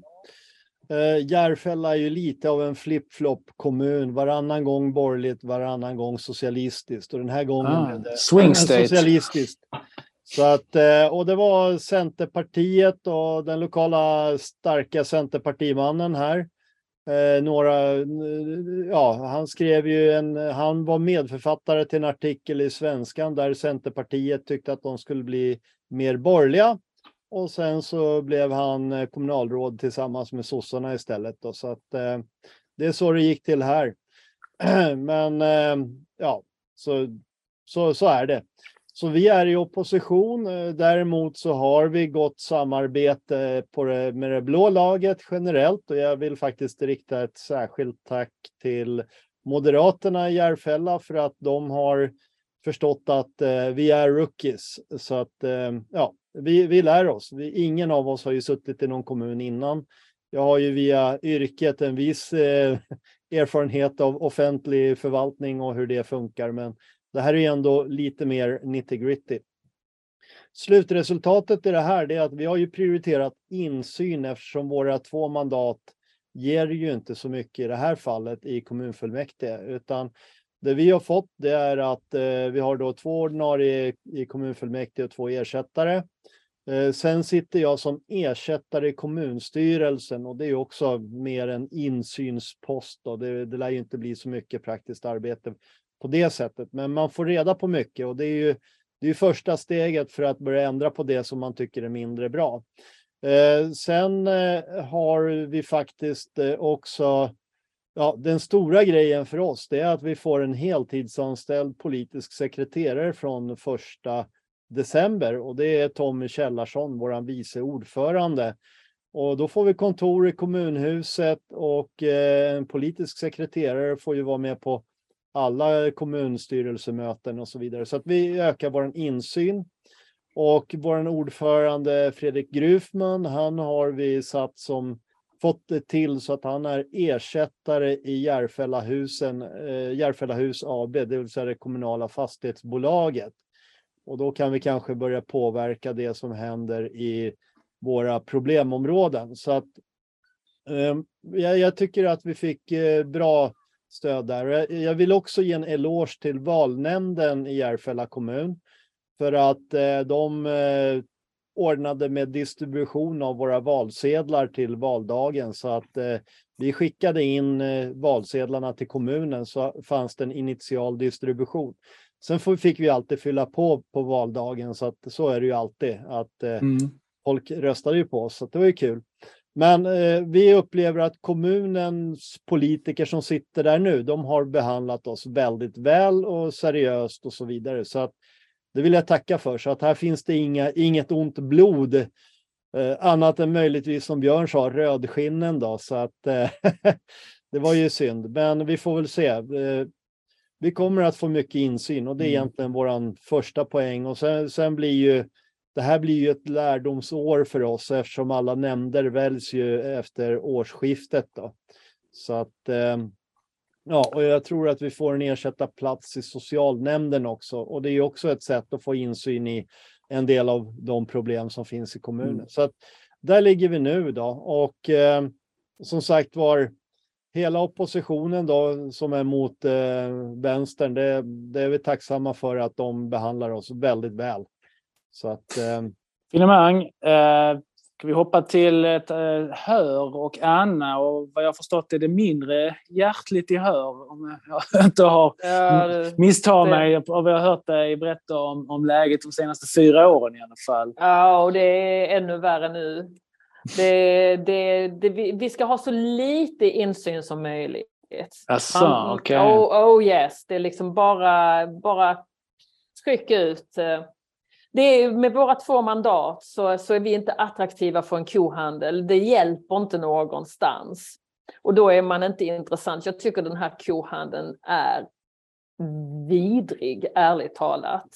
Eh, Järfälla är ju lite av en flip-flop kommun. Varannan gång borgerligt, varannan gång socialistiskt. Och den här gången ah, det swing state. socialistiskt. Så att, eh, och det var Centerpartiet och den lokala starka Centerpartimannen här. Eh, några, ja, han skrev ju en, han var medförfattare till en artikel i Svenskan där Centerpartiet tyckte att de skulle bli mer borgerliga. Och sen så blev han eh, kommunalråd tillsammans med sossarna istället. Då, så att eh, det är så det gick till här. Men eh, ja, så, så, så är det. Så vi är i opposition. Eh, däremot så har vi gott samarbete på det, med det blå laget generellt och jag vill faktiskt rikta ett särskilt tack till Moderaterna i Järfälla för att de har förstått att eh, vi är rookies. Så att eh, ja, vi, vi lär oss. Vi, ingen av oss har ju suttit i någon kommun innan. Jag har ju via yrket en viss eh, erfarenhet av offentlig förvaltning och hur det funkar, men det här är ändå lite mer nitty gritty. Slutresultatet i det här är att vi har ju prioriterat insyn eftersom våra två mandat ger ju inte så mycket i det här fallet i kommunfullmäktige, utan det vi har fått det är att eh, vi har då två ordinarie i kommunfullmäktige och två ersättare. Eh, sen sitter jag som ersättare i kommunstyrelsen och det är också mer en insynspost. Då. Det, det lär ju inte bli så mycket praktiskt arbete på det sättet, men man får reda på mycket och det är ju det är första steget för att börja ändra på det som man tycker är mindre bra. Eh, sen eh, har vi faktiskt eh, också Ja, den stora grejen för oss det är att vi får en heltidsanställd politisk sekreterare från första december och det är Tommy Källarsson, vår vice ordförande. Och då får vi kontor i kommunhuset och eh, en politisk sekreterare får ju vara med på alla kommunstyrelsemöten och så vidare. Så att vi ökar vår insyn. Och vår ordförande Fredrik Grufman, han har vi satt som fått det till så att han är ersättare i Järfällahusen, eh, Järfällahus AB, det vill säga det kommunala fastighetsbolaget. Och då kan vi kanske börja påverka det som händer i våra problemområden. Så att eh, jag, jag, tycker att vi fick eh, bra stöd där. Jag, jag, vill också ge en eloge till valnämnden i Järfälla kommun för att eh, de eh, ordnade med distribution av våra valsedlar till valdagen så att eh, vi skickade in eh, valsedlarna till kommunen så fanns det en initial distribution. Sen fick vi alltid fylla på på valdagen så att så är det ju alltid att eh, mm. folk röstade ju på oss så det var ju kul. Men eh, vi upplever att kommunens politiker som sitter där nu, de har behandlat oss väldigt väl och seriöst och så vidare. Så att det vill jag tacka för. Så att här finns det inga, inget ont blod. Eh, annat än möjligtvis som Björn sa, rödskinnen då. Så att eh, det var ju synd. Men vi får väl se. Eh, vi kommer att få mycket insyn och det är mm. egentligen vår första poäng. Och sen, sen blir ju det här blir ju ett lärdomsår för oss eftersom alla nämnder väljs ju efter årsskiftet. Då. Så att eh, Ja, och jag tror att vi får en ersättarplats i socialnämnden också. Och det är också ett sätt att få insyn i en del av de problem som finns i kommunen. Mm. Så att där ligger vi nu då. Och eh, som sagt var, hela oppositionen då som är mot eh, vänstern, det, det, är vi tacksamma för att de behandlar oss väldigt väl. Så att... Eh... Finemang, eh, Ska vi hoppa till ett eh, Hör och Anna och vad jag förstått är det mindre hjärtligt i Hör om jag inte har ja, det, misstagit mig av vad jag har hört dig berätta om, om läget de senaste fyra åren i alla fall. Ja, och det är ännu värre nu. Det, det, det, vi ska ha så lite insyn som möjligt. Asså, okej. Okay. Oh, oh, yes, det är liksom bara, bara tryck ut eh, det är, med våra två mandat så, så är vi inte attraktiva för en kohandel. Det hjälper inte någonstans. Och då är man inte intressant. Jag tycker den här kohandeln är vidrig, ärligt talat.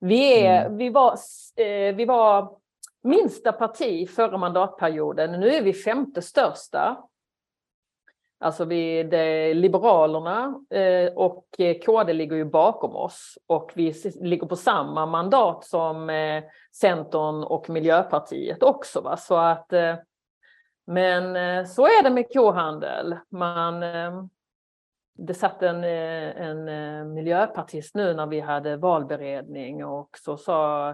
Vi, är, mm. vi, var, eh, vi var minsta parti förra mandatperioden. Nu är vi femte största. Alltså vi, det, Liberalerna eh, och eh, KD ligger ju bakom oss och vi ligger på samma mandat som eh, Centern och Miljöpartiet också. Va? Så att, eh, men eh, så är det med kohandel. Man, eh, det satt en, eh, en eh, miljöpartist nu när vi hade valberedning och så sa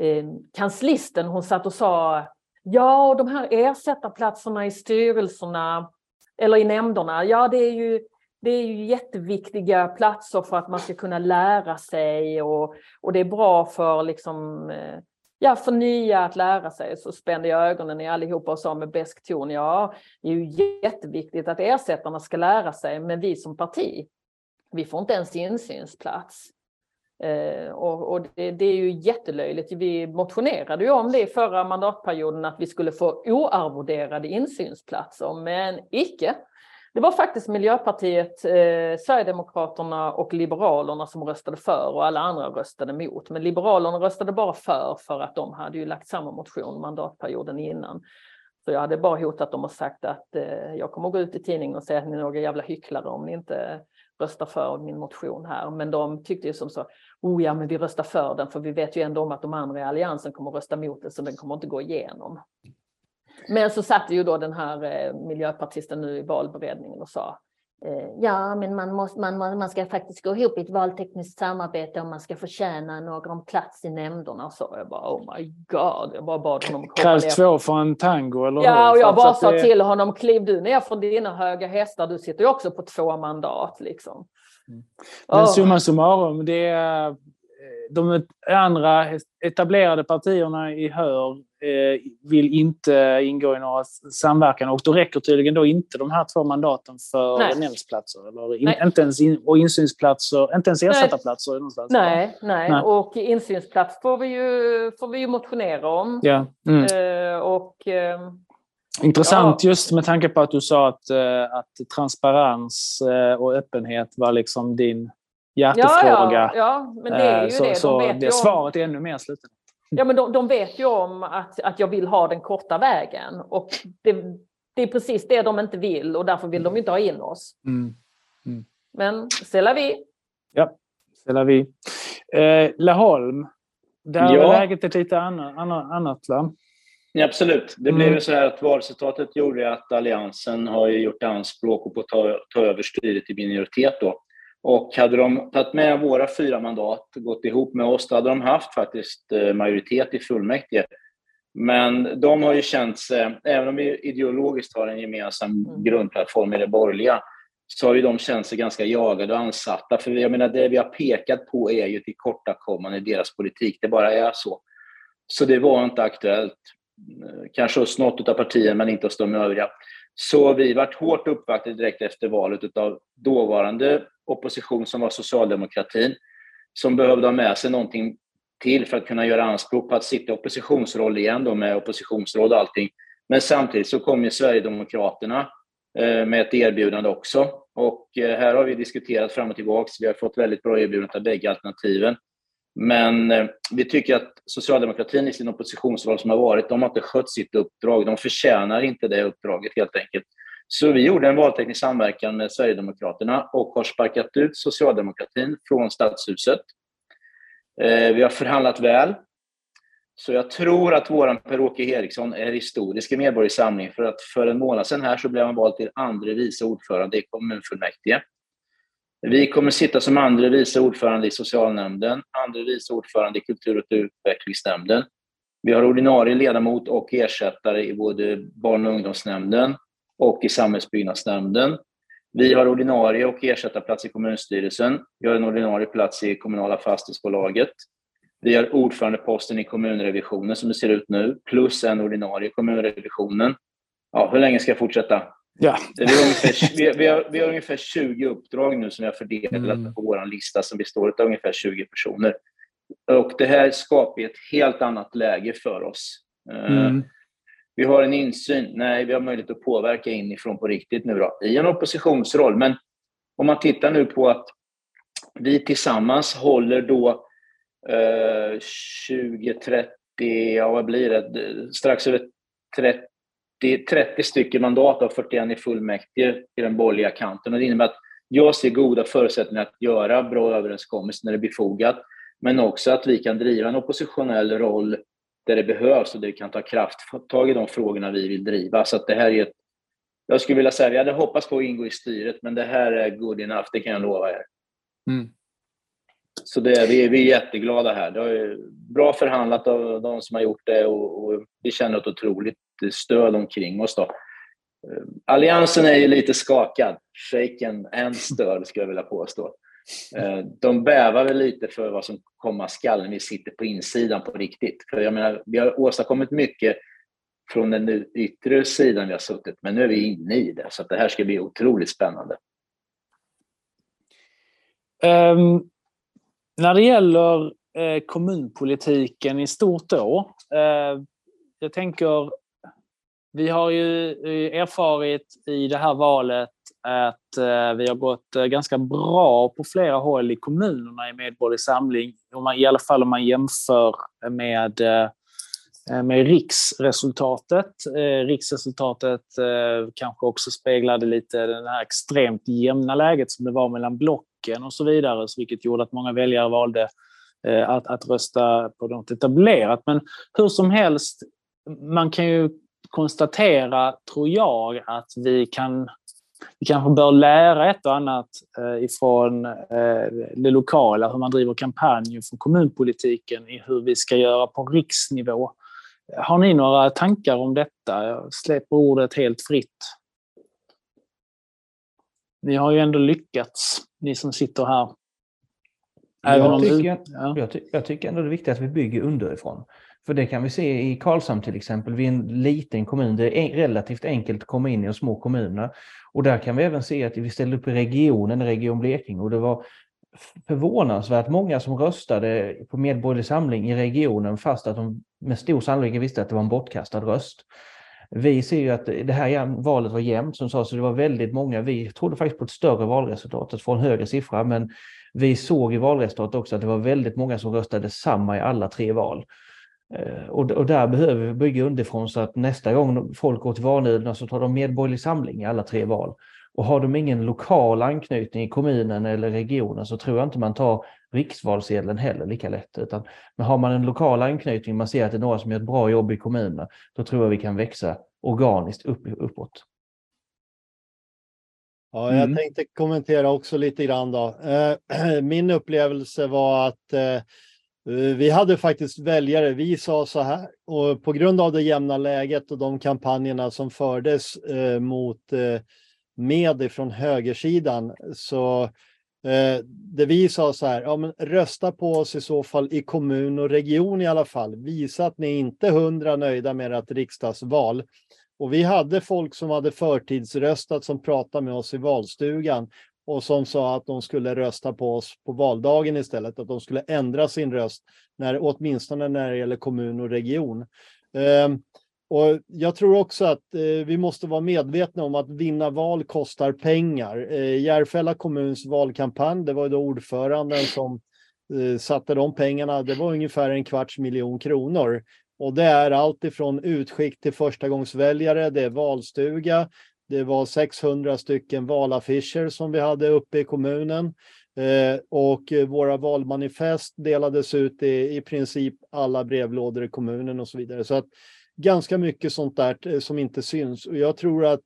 eh, kanslisten, hon satt och sa Ja, och de här ersättarplatserna i styrelserna eller i nämnderna, ja det är ju det är ju jätteviktiga platser för att man ska kunna lära sig och, och det är bra för, liksom, eh, ja, för nya att lära sig. Så spände jag ögonen i allihopa och sa med besk ton, ja, det är ju jätteviktigt att ersättarna ska lära sig, men vi som parti, vi får inte ens insynsplats. Eh, och, och det, det, är ju jättelöjligt. Vi motionerade ju om det förra mandatperioden att vi skulle få oarvoderade insynsplatser, men icke. Det var faktiskt Miljöpartiet, eh, Sverigedemokraterna och Liberalerna som röstade för och alla andra röstade emot. Men Liberalerna röstade bara för för att de hade ju lagt samma motion mandatperioden innan. Så jag hade bara hotat dem och sagt att eh, jag kommer gå ut i tidningen och säga att ni är några jävla hycklare om ni inte röstar för min motion här. Men de tyckte ju som så, oh ja men vi röstar för den för vi vet ju ändå om att de andra i alliansen kommer rösta mot den så den kommer inte gå igenom. Men så satt ju då den här eh, miljöpartisten nu i valberedningen och sa Eh, ja, men man, måste, man, man ska faktiskt gå ihop i ett valtekniskt samarbete om man ska förtjäna någon plats i nämnderna. Så jag bara, oh my god. Jag bara bad honom komma Krävs två för en tango, eller Ja, och jag bara sa det... till honom, kliv du ner från dina höga hästar. Du sitter ju också på två mandat. Liksom. Mm. Men oh. summa summarum, det är de andra etablerade partierna i Hör eh, vill inte ingå i några samverkan och då räcker tydligen då inte de här två mandaten för nämndsplatser eller in, inte ens in, och insynsplatser, inte ens ersättarplatser någonstans. Nej, nej, nej, och insynsplats får vi ju, får vi ju motionera om. Ja. Mm. Eh, och, eh, Intressant ja. just med tanke på att du sa att, eh, att transparens eh, och öppenhet var liksom din hjärtefråga. Ja, ja, ja, men det är ju så, det. De så vet det svaret är ännu mer sluten. Ja, men de, de, vet ju om att, att jag vill ha den korta vägen. Och det, det är precis det de inte vill och därför vill de inte ha in oss. Mm. Mm. Men c'est la vie. Ja, c'est vie. Eh, Laholm, där ja. är läget ett lite annat, annat va? Ja, absolut. Det blev mm. så här att valresultatet gjorde att Alliansen har gjort anspråk på att ta, ta över styret i minoritet. Då. Och hade de tagit med våra fyra mandat och gått ihop med oss, då hade de haft faktiskt eh, majoritet i fullmäktige. Men de har ju känt sig, även om vi ideologiskt har en gemensam mm. grundplattform i det borgerliga, så har ju de känt sig ganska jagade och ansatta. För jag menar, det vi har pekat på är ju tillkortakommande i deras politik. Det bara är så. Så det var inte aktuellt. Eh, kanske hos något av partierna, men inte hos de övriga. Så vi vart hårt uppvaktade direkt efter valet av dåvarande opposition som var socialdemokratin, som behövde ha med sig någonting till för att kunna göra anspråk på att sitta i oppositionsroll igen då med oppositionsråd och allting. Men samtidigt så kom ju Sverigedemokraterna eh, med ett erbjudande också. Och eh, här har vi diskuterat fram och tillbaka. Vi har fått väldigt bra erbjudanden av bägge alternativen. Men eh, vi tycker att socialdemokratin i sin oppositionsroll som har varit, de har inte skött sitt uppdrag. De förtjänar inte det uppdraget helt enkelt. Så vi gjorde en valteknisk samverkan med Sverigedemokraterna och har sparkat ut socialdemokratin från Stadshuset. Eh, vi har förhandlat väl. Så jag tror att vår Per-Åke Eriksson är historisk i Medborgerlig för att för en månad sedan här så blev han vald till andre vice ordförande i kommunfullmäktige. Vi kommer sitta som andre vice ordförande i socialnämnden, andre vice ordförande i kultur och utvecklingsnämnden. Vi har ordinarie ledamot och ersättare i både barn och ungdomsnämnden och i samhällsbyggnadsnämnden. Vi har ordinarie och ersättarplats i kommunstyrelsen. Vi har en ordinarie plats i kommunala fastighetsbolaget. Vi har ordförandeposten i kommunrevisionen som det ser ut nu, plus en ordinarie i kommunrevisionen. Ja, hur länge ska jag fortsätta? Ja. Ungefär, vi, vi, har, vi har ungefär 20 uppdrag nu som vi har fördelat mm. på vår lista som består av ungefär 20 personer. Och det här skapar ett helt annat läge för oss. Eh, mm. Vi har en insyn, nej, vi har möjlighet att påverka inifrån på riktigt nu då, i en oppositionsroll. Men om man tittar nu på att vi tillsammans håller då eh, 20, 30, ja vad blir det, strax över 30, 30 stycken mandat av 41 i fullmäktige i den borgerliga kanten. Och det innebär att jag ser goda förutsättningar att göra bra överenskommelser när det är befogat, men också att vi kan driva en oppositionell roll där det behövs och där vi kan ta krafttag i de frågorna vi vill driva. Så det här är ett, jag skulle vilja säga, vi hade hoppats på att ingå i styret, men det här är good enough, det kan jag lova er. Mm. Så det, vi, vi är jätteglada här. Det är bra förhandlat av de som har gjort det och, och vi känner ett otroligt stöd omkring oss. Då. Eh, alliansen är ju lite skakad, shaken and störd skulle jag vilja påstå. Eh, de bävar väl lite för vad som komma skall när vi sitter på insidan på riktigt. För jag menar, vi har åstadkommit mycket från den yttre sidan vi har suttit, men nu är vi inne i det. Så det här ska bli otroligt spännande. Um, när det gäller eh, kommunpolitiken i stort då. Eh, jag tänker, vi har ju eh, erfarit i det här valet att eh, vi har gått eh, ganska bra på flera håll i kommunerna i Medborgerlig Samling. I alla fall om man jämför med, med riksresultatet. Riksresultatet kanske också speglade lite det här extremt jämna läget som det var mellan blocken och så vidare, vilket gjorde att många väljare valde att, att rösta på något etablerat. Men hur som helst, man kan ju konstatera, tror jag, att vi kan vi kanske bör lära ett och annat eh, ifrån eh, det lokala, hur man driver kampanjer från kommunpolitiken i hur vi ska göra på riksnivå. Har ni några tankar om detta? Jag släpper ordet helt fritt. Ni har ju ändå lyckats, ni som sitter här. Även jag, tycker, ja. jag, ty jag tycker ändå det är viktigt att vi bygger underifrån. För det kan vi se i Karlshamn till exempel. Vi är en liten kommun. Det är relativt enkelt att komma in i de små kommunerna. Och där kan vi även se att vi ställde upp i regionen, Region Blekinge, och det var förvånansvärt många som röstade på Medborgerlig Samling i regionen fast att de med stor sannolikhet visste att det var en bortkastad röst. Vi ser ju att det här valet var jämnt som sa så det var väldigt många. Vi trodde faktiskt på ett större valresultat, att få en högre siffra, men vi såg i valresultatet också att det var väldigt många som röstade samma i alla tre val. Eh, och, och där behöver vi bygga underifrån så att nästa gång folk går till valurnorna så tar de medborgerlig samling i alla tre val. Och har de ingen lokal anknytning i kommunen eller regionen så tror jag inte man tar riksvalsedeln heller lika lätt. Utan, men har man en lokal anknytning, man ser att det är några som gör ett bra jobb i kommunen, då tror jag vi kan växa organiskt upp, uppåt. Ja, jag mm. tänkte kommentera också lite grann då. Eh, min upplevelse var att eh, Eh, vi hade faktiskt väljare, vi sa så här, och på grund av det jämna läget och de kampanjerna som fördes eh, mot eh, med från högersidan så eh, det vi sa så här, ja men rösta på oss i så fall i kommun och region i alla fall. Visa att ni inte är hundra nöjda med ert riksdagsval. Och vi hade folk som hade förtidsröstat som pratade med oss i valstugan och som sa att de skulle rösta på oss på valdagen istället, att de skulle ändra sin röst, när, åtminstone när det gäller kommun och region. Ehm, och jag tror också att eh, vi måste vara medvetna om att vinna val kostar pengar. Eh, Järfälla kommuns valkampanj, det var då ordföranden som eh, satte de pengarna, det var ungefär en kvarts miljon kronor. Och det är allt ifrån utskick till förstagångsväljare, det är valstuga, det var 600 stycken valaffischer som vi hade uppe i kommunen. Eh, och våra valmanifest delades ut i, i princip alla brevlådor i kommunen och så vidare. Så att ganska mycket sånt där eh, som inte syns. Och jag tror att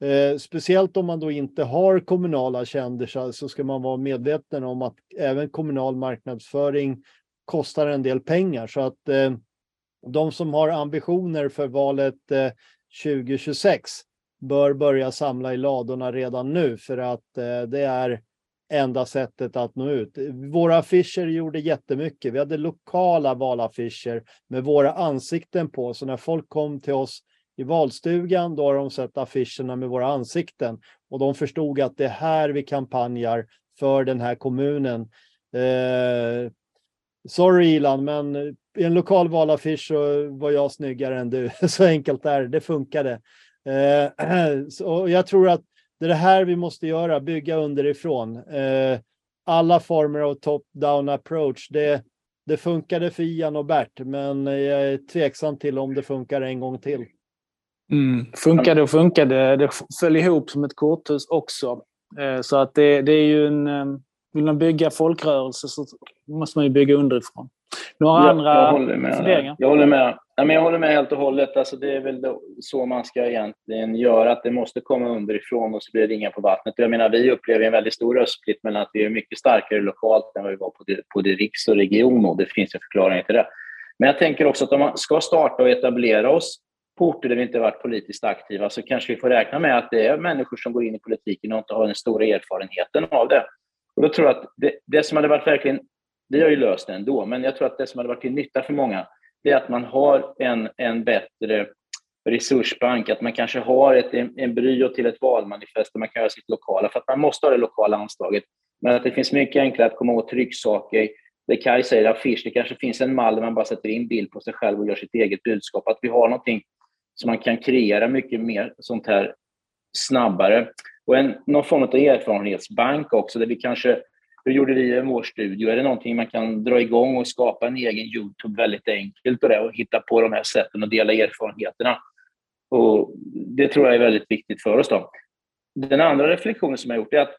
eh, speciellt om man då inte har kommunala kändisar så ska man vara medveten om att även kommunal marknadsföring kostar en del pengar. Så att eh, de som har ambitioner för valet eh, 2026 bör börja samla i ladorna redan nu för att eh, det är enda sättet att nå ut. Våra affischer gjorde jättemycket. Vi hade lokala valaffischer med våra ansikten på, så när folk kom till oss i valstugan, då har de sett affischerna med våra ansikten och de förstod att det är här vi kampanjar för den här kommunen. Eh, sorry Ilan, men i en lokal valaffisch så var jag snyggare än du. Så enkelt är det, det funkade. Eh, så jag tror att det är det här vi måste göra, bygga underifrån. Eh, alla former av top-down approach, det, det funkade för Ian och Bert, men jag är tveksam till om det funkar en gång till. Mm. Funkade och funkade. Det föll ihop som ett korthus också. Eh, så att det, det är ju en... Eh, vill man bygga folkrörelse så måste man ju bygga underifrån. Några jag, andra jag håller med. funderingar? Jag håller med. Ja, men jag håller med helt och hållet. Alltså, det är väl så man ska egentligen göra, att det måste komma underifrån och så blir det ringar på vattnet. Jag menar, vi upplever en väldigt stor röstsplit mellan att vi är mycket starkare lokalt än vad vi var på det, på det riks och region och det finns en förklaring till det. Men jag tänker också att om man ska starta och etablera oss på orter där vi inte varit politiskt aktiva så kanske vi får räkna med att det är människor som går in i politiken och inte har den stora erfarenheten av det. Och då tror jag att det, det som hade varit verkligen, vi har ju löst det ändå, men jag tror att det som hade varit till nytta för många, det är att man har en, en bättre resursbank, att man kanske har ett embryo till ett valmanifest där man kan göra sitt lokala, för att man måste ha det lokala anslaget. Men att det finns mycket enklare att komma åt trycksaker. Det Kaj säger, affisch, det kanske finns en mall där man bara sätter in bild på sig själv och gör sitt eget budskap. Att vi har någonting som man kan kreera mycket mer sånt här snabbare. Och en, någon form av erfarenhetsbank också, där vi kanske hur gjorde vi i vår studio? Är det någonting man kan dra igång och skapa en egen Youtube väldigt enkelt och, det, och hitta på de här sätten och dela erfarenheterna? Och det tror jag är väldigt viktigt för oss. Då. Den andra reflektionen som jag gjort är att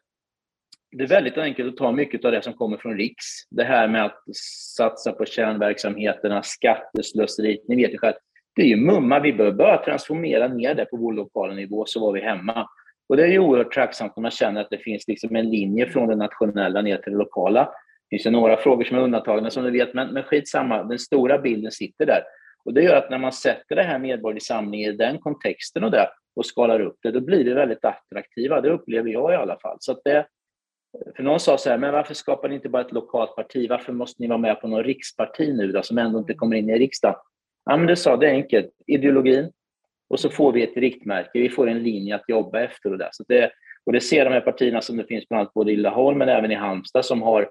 det är väldigt enkelt att ta mycket av det som kommer från Riks. Det här med att satsa på kärnverksamheterna, skatteslöseri, ni vet ju själv. Det är ju mumma, vi bör bara transformera ner det på vår lokala nivå så var vi hemma. Och det är ju oerhört tacksamt när man känner att det finns liksom en linje från det nationella ner till det lokala. Det finns ju några frågor som är undantagna som du vet, men, men skitsamma, den stora bilden sitter där. Och det gör att när man sätter det här medborgerlig samling i den kontexten och, det, och skalar upp det, då blir vi väldigt attraktiva. Det upplever jag i alla fall. Så det, för någon sa så här, men varför skapar ni inte bara ett lokalt parti? Varför måste ni vara med på någon riksparti nu då, som ändå inte kommer in i riksdagen? Ja, men det sa det är enkelt. Ideologin, och så får vi ett riktmärke, vi får en linje att jobba efter. Och det. Så det, och det ser de här partierna som det finns bland annat både i Laholm men även i Halmstad som har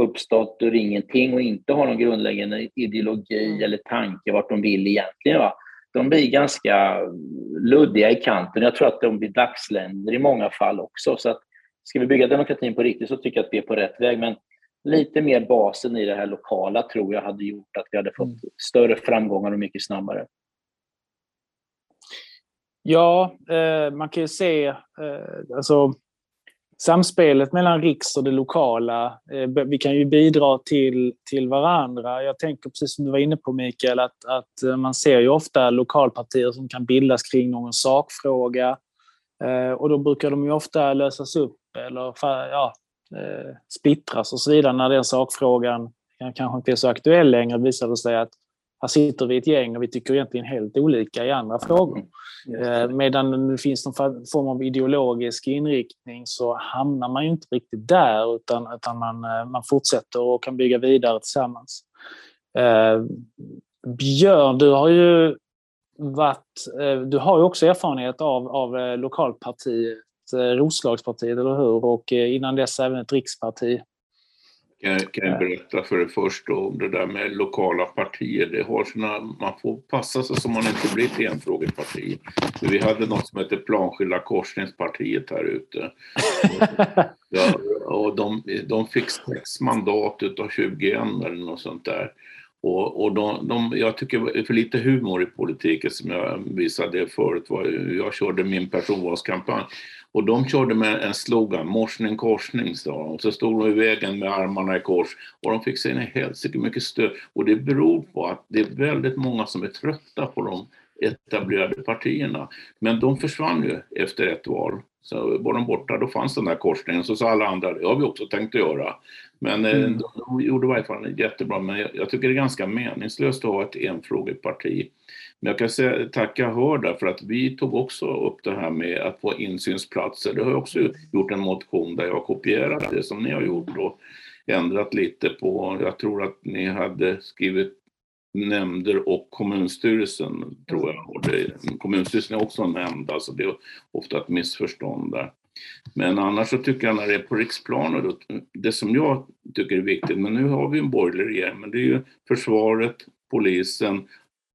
uppstått ur ingenting och inte har någon grundläggande ideologi mm. eller tanke vart de vill egentligen. Va? De blir ganska luddiga i kanten. Jag tror att de blir dagsländer i många fall också. Så att ska vi bygga demokratin på riktigt så tycker jag att vi är på rätt väg. Men lite mer basen i det här lokala tror jag hade gjort att vi hade fått mm. större framgångar och mycket snabbare. Ja, eh, man kan ju se eh, alltså, samspelet mellan riks och det lokala. Eh, vi kan ju bidra till, till varandra. Jag tänker precis som du var inne på Mikael, att, att eh, man ser ju ofta lokalpartier som kan bildas kring någon sakfråga. Eh, och då brukar de ju ofta lösas upp eller ja, eh, splittras och så vidare när den sakfrågan kanske inte är så aktuell längre. visar det sig att här sitter vi ett gäng och vi tycker egentligen helt olika i andra frågor. Eh, medan det finns någon form av ideologisk inriktning så hamnar man ju inte riktigt där utan, utan man, eh, man fortsätter och kan bygga vidare tillsammans. Eh, Björn, du har ju varit, eh, du har ju också erfarenhet av, av lokalpartiet, Roslagspartiet, eller hur? Och innan dess även ett riksparti. Kan, kan jag berätta för det första om det där med lokala partier. Det har sina, man får passa sig så man inte blir ett enfrågeparti. Vi hade något som hette Planskilda korsningspartiet här ute. Ja, och de, de fick sex mandat utav 21 eller något sånt där. Och, och de, de, jag tycker det är för lite humor i politiken som jag visade förut. Jag körde min personvalskampanj och de körde med en slogan, morsning korsning, sa de. Och så stod de i vägen med armarna i kors och de fick sig en helsike mycket stöd. Och det beror på att det är väldigt många som är trötta på de etablerade partierna. Men de försvann ju efter ett val. Så var de borta, då fanns den där korsningen. Så sa alla andra, det har vi också tänkt att göra. Men eh, mm. de, de gjorde i varje fall jättebra. Men jag, jag, tycker det är ganska meningslöst att ha ett enfrågeparti. Men jag kan säga, tacka Hörda för att vi tog också upp det här med att få insynsplatser. Det har jag också gjort en motion där jag har kopierat det som ni har gjort och ändrat lite på. Jag tror att ni hade skrivit nämnder och kommunstyrelsen, tror jag. Och det, kommunstyrelsen är också nämnd, alltså det är ofta ett missförstånd där. Men annars så tycker jag när det är på riksplanet, det som jag tycker är viktigt, men nu har vi en borgerlig regering, men det är ju försvaret, polisen,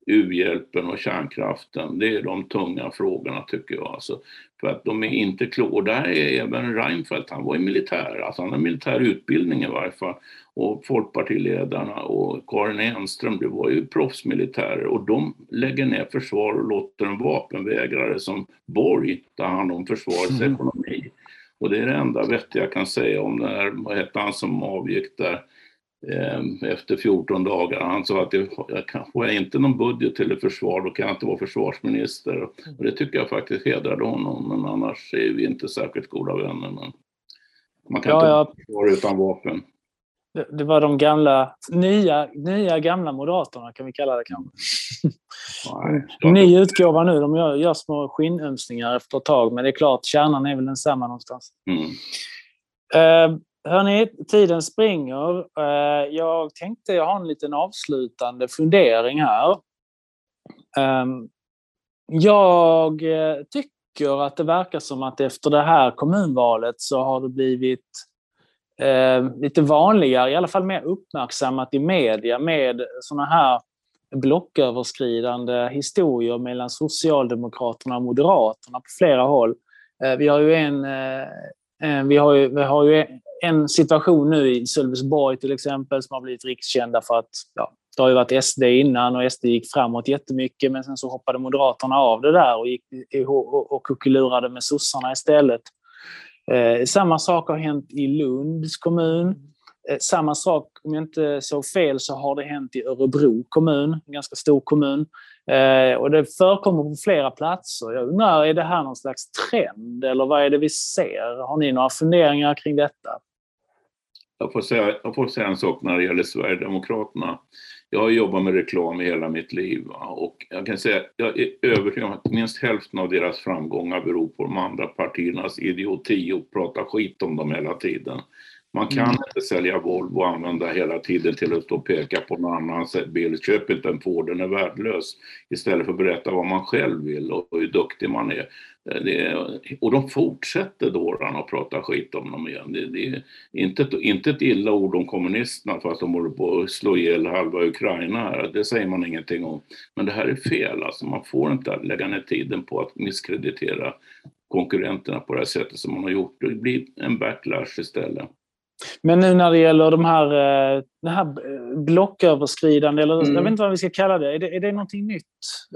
u-hjälpen och kärnkraften. Det är de tunga frågorna tycker jag. Alltså, för att de är inte. Och där är även Reinfeldt, han var ju militär, alltså han har militär utbildning i varje fall. Och folkpartiledarna och Karin Enström, det var ju proffsmilitärer och de lägger ner försvar och låter en vapenvägrare som Borg ta hand om försvarets mm. ekonomi. Och det är det enda vettiga jag kan säga om det här, vad hette han som avgick där? Ehm, efter 14 dagar. Han sa att jag kan, får jag inte någon budget till försvar då kan jag inte vara försvarsminister. Och det tycker jag faktiskt hedrade honom, men annars är vi inte särskilt goda vänner. Men man kan ja, inte vara utan vapen. Det, det, var de gamla, nya, nya gamla moderaterna kan vi kalla det kanske. Ny utgåva nu, de gör, gör små skinnömsningar efter ett tag, men det är klart, kärnan är väl densamma någonstans. Mm. Uh, Hörni, tiden springer. Eh, jag tänkte jag har en liten avslutande fundering här. Ehm, jag eh, tycker att det verkar som att efter det här kommunvalet så har det blivit eh, lite vanligare, i alla fall mer uppmärksammat i media med sådana här blocköverskridande historier mellan Socialdemokraterna och Moderaterna på flera håll. Vi har ju en, Eh, vi har ju, vi har ju en situation nu i Sölvesborg till exempel som har blivit rikskända för att ja, det har ju varit SD innan och SD gick framåt jättemycket men sen så hoppade Moderaterna av det där och, gick, och, kuckelurade med sossarna istället. Eh, samma sak har hänt i Lunds kommun. Eh, samma sak, om jag inte såg fel, så har det hänt i Örebro kommun, en ganska stor kommun. Eh, och det förekommer på flera platser. Jag undrar, är det här någon slags trend eller vad är det vi ser? Har ni några funderingar kring detta? Jag får, säga, jag får säga en sak när det gäller Sverigedemokraterna. Jag har jobbat med reklam i hela mitt liv och jag kan säga jag är övertygad om att minst hälften av deras framgångar beror på de andra partiernas idioti och prata skit om dem hela tiden. Man kan mm. inte sälja Volvo och använda hela tiden till att stå och peka på någon annans bil. Köp inte en Ford, den är värdelös. Istället för att berätta vad man själv vill och hur duktig man är. Det, och de fortsätter dårarna att prata skit om dem igen. Det, det, är inte, ett, inte ett illa ord om kommunisterna fast de håller på att slå ihjäl halva Ukraina här. Det säger man ingenting om. Men det här är fel alltså. Man får inte lägga ner tiden på att misskreditera konkurrenterna på det här sättet som man har gjort. Det blir en backlash istället. Men nu när det gäller de här, eh, det här blocköverskridande, eller mm. jag vet inte vad vi ska kalla det. Är det, är det någonting nytt?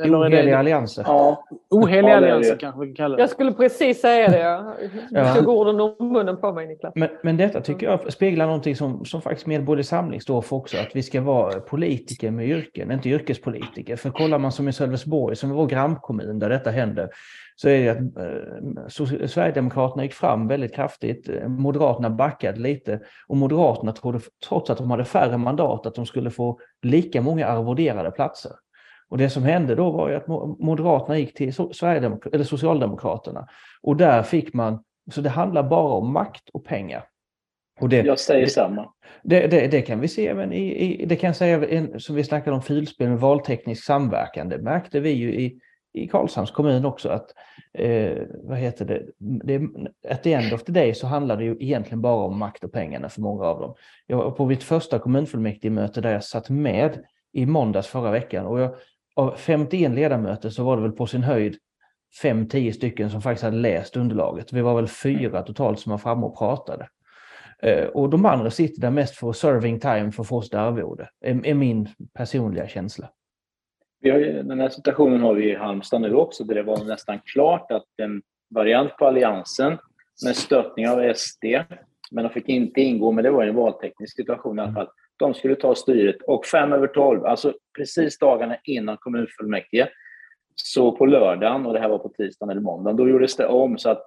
Eller Oheliga det... allianser. Ja. Oheliga ja, allianser kanske vi kan kalla det. Jag skulle precis säga det. Du tog orden om munnen på mig, Niklas. Men, men detta tycker jag speglar någonting som, som faktiskt Medborgerlig Samling står för också. Att vi ska vara politiker med yrken, inte yrkespolitiker. För kollar man som i Sölvesborg, som är vår grannkommun där detta händer, så är det att eh, Sverigedemokraterna gick fram väldigt kraftigt. Moderaterna backade lite och Moderaterna trodde, trots att de hade färre mandat, att de skulle få lika många arvoderade platser. Och det som hände då var ju att Moderaterna gick till Sverigedemok eller Socialdemokraterna och där fick man, så det handlar bara om makt och pengar. Och det, jag säger det, samma. Det, det, det, kan vi se även i, i det kan jag säga, som vi snackade om filspel med valteknisk samverkan, det märkte vi ju i i Karlshamns kommun också att eh, vad heter det, det, at the end of the day så handlar det ju egentligen bara om makt och pengarna för många av dem. Jag var på mitt första kommunfullmäktigemöte där jag satt med i måndags förra veckan och jag, av 51 ledamöter så var det väl på sin höjd 5-10 stycken som faktiskt hade läst underlaget. Vi var väl fyra totalt som var framme och pratade. Eh, och de andra sitter där mest för serving time för att få sitt arvode, är, är min personliga känsla. Vi har ju, den här situationen har vi i Halmstad nu också, där det var nästan klart att en variant på Alliansen med stöttning av SD, men de fick inte ingå, men det var en valteknisk situation i alla fall. De skulle ta styret och fem över tolv, alltså precis dagarna innan kommunfullmäktige, så på lördagen, och det här var på tisdagen eller måndagen, då gjordes det om så att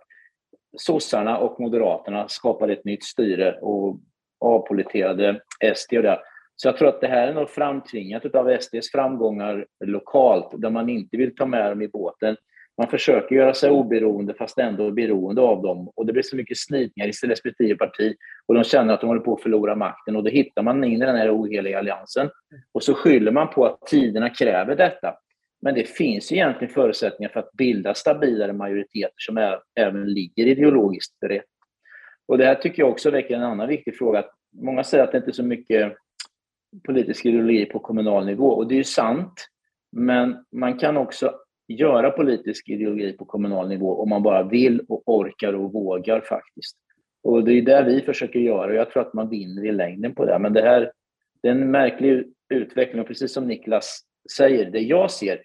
sossarna och moderaterna skapade ett nytt styre och avpoliterade SD och det. Så jag tror att det här är nog framtvingat av SDs framgångar lokalt, där man inte vill ta med dem i båten. Man försöker göra sig oberoende fast ändå beroende av dem. Och det blir så mycket slitningar i respektive parti och de känner att de håller på att förlora makten och då hittar man in i den här oheliga alliansen. Och så skyller man på att tiderna kräver detta. Men det finns egentligen förutsättningar för att bilda stabilare majoriteter som är, även ligger ideologiskt rätt. Och det här tycker jag också väcker en annan viktig fråga. Många säger att det inte är så mycket politisk ideologi på kommunal nivå och det är ju sant. Men man kan också göra politisk ideologi på kommunal nivå om man bara vill och orkar och vågar faktiskt. Och det är det vi försöker göra och jag tror att man vinner i längden på det. Men det här det är en märklig utveckling och precis som Niklas säger, det jag ser,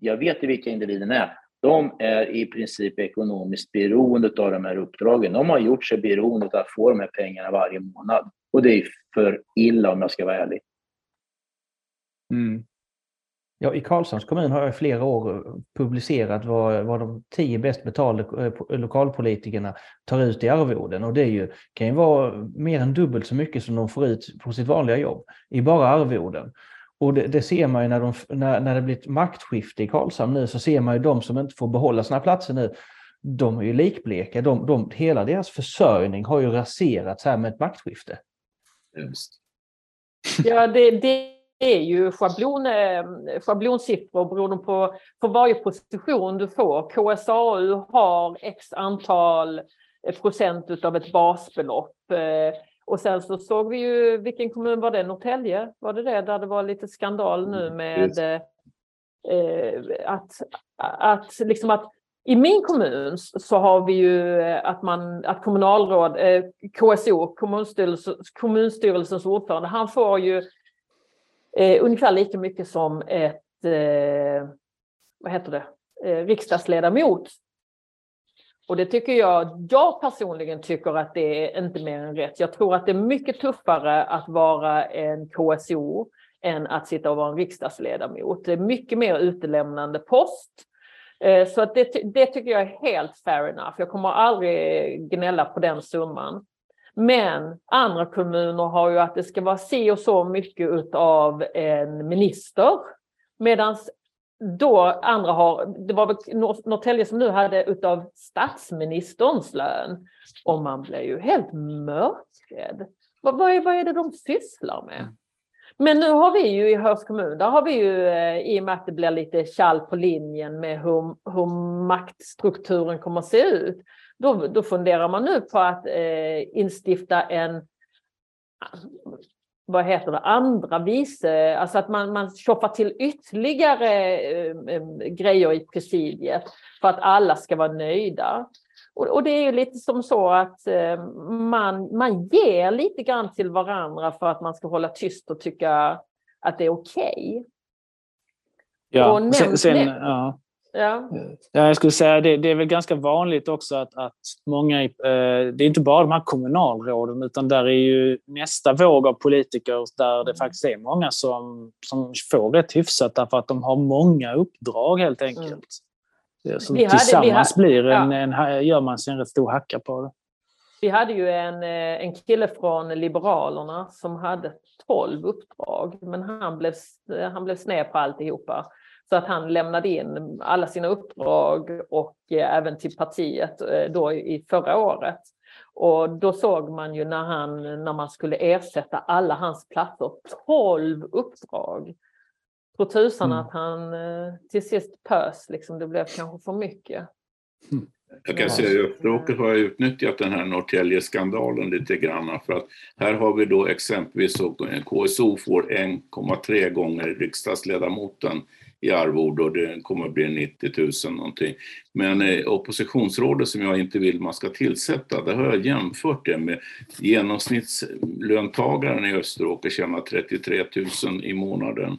jag vet ju vilka individerna är. De är i princip ekonomiskt beroende av de här uppdragen. De har gjort sig beroende av att få de här pengarna varje månad. Och det är för illa om jag ska vara ärlig. Mm. Ja, I Karlshamns kommun har jag i flera år publicerat vad, vad de tio bäst betalda eh, lokalpolitikerna tar ut i arvoden. Och det är ju, kan ju vara mer än dubbelt så mycket som de får ut på sitt vanliga jobb i bara arvoden. Och det, det, ser man ju när, de, när, när det blir ett maktskifte i Karlshamn nu så ser man ju de som inte får behålla sina platser nu. De är ju likbleka. De, de, hela deras försörjning har ju raserats här med ett maktskifte. Just. Ja, det, det är ju schablon, eh, schablonsiffror beroende på för varje position du får. KSAU har x antal procent av ett basbelopp. Eh, och sen så såg vi ju, vilken kommun var det? Norrtälje? Var det det där det var lite skandal nu mm, med eh, att, att, liksom att i min kommun så har vi ju eh, att, man, att kommunalråd, eh, KSO, kommunstyrelsens, kommunstyrelsens ordförande, han får ju eh, ungefär lika mycket som ett, eh, vad heter det, eh, riksdagsledamot och det tycker jag, jag personligen tycker att det är inte mer än rätt. Jag tror att det är mycket tuffare att vara en KSO än att sitta och vara en riksdagsledamot. Det är mycket mer utelämnande post. Eh, så att det, det tycker jag är helt fair enough. Jag kommer aldrig gnälla på den summan. Men andra kommuner har ju att det ska vara si och så mycket av en minister. Medan då andra har, det var väl Norrtälje som nu hade utav statsministerns lön. Och man blir ju helt mörkrädd. Vad, vad, är, vad är det de sysslar med? Men nu har vi ju i Hörs kommun, där har vi ju eh, i och med att det blir lite kall på linjen med hur, hur maktstrukturen kommer att se ut. Då, då funderar man nu på att eh, instifta en vad heter det, andra vice, alltså att man, man tjoffar till ytterligare eh, eh, grejer i presidiet för att alla ska vara nöjda. Och, och, det är ju lite som så att eh, man, man ger lite grann till varandra för att man ska hålla tyst och tycka att det är okej. Okay. Ja, sen, sen, ja. Ja. ja, jag skulle säga det, det är väl ganska vanligt också att, att många, eh, det är inte bara de här kommunalråden utan där är ju nästa våg av politiker där det faktiskt är många som, som får rätt hyfsat därför att de har många uppdrag helt mm. enkelt. Så vi tillsammans hade, blir en, ja. en, gör man sig en rätt stor hacka på det. Vi hade ju en, eh, en kille från Liberalerna som hade 12 uppdrag men han blev, han blev sned på alltihopa. Så att han lämnade in alla sina uppdrag och eh, även till partiet eh, då i förra året. Och då såg man ju när, han, när man skulle ersätta alla hans platser, 12 uppdrag. Tror tusan mm. att han eh, till sist pös, liksom, det blev kanske för mycket. Mm. Jag kan säga att Österåker har utnyttjat den här Norrtälje-skandalen lite grann för att här har vi då exempelvis så KSO får 1,3 gånger riksdagsledamoten i arvode och det kommer att bli 90 000 någonting. Men eh, oppositionsrådet som jag inte vill man ska tillsätta, där har jag jämfört det med genomsnittslöntagaren i Österåker tjänar 33 000 i månaden.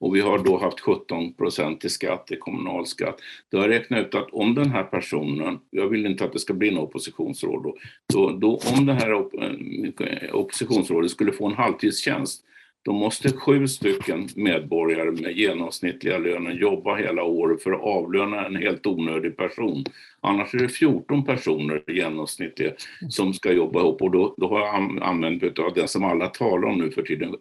Och vi har då haft 17 procent i skatt, i kommunalskatt. Då har jag räknat ut att om den här personen, jag vill inte att det ska bli en oppositionsråd då, då, då om det här op eh, oppositionsrådet skulle få en halvtidstjänst då måste sju stycken medborgare med genomsnittliga lönen jobba hela året för att avlöna en helt onödig person. Annars är det 14 personer i genomsnitt som ska jobba ihop och då, då har jag använt av den som alla talar om nu för tiden,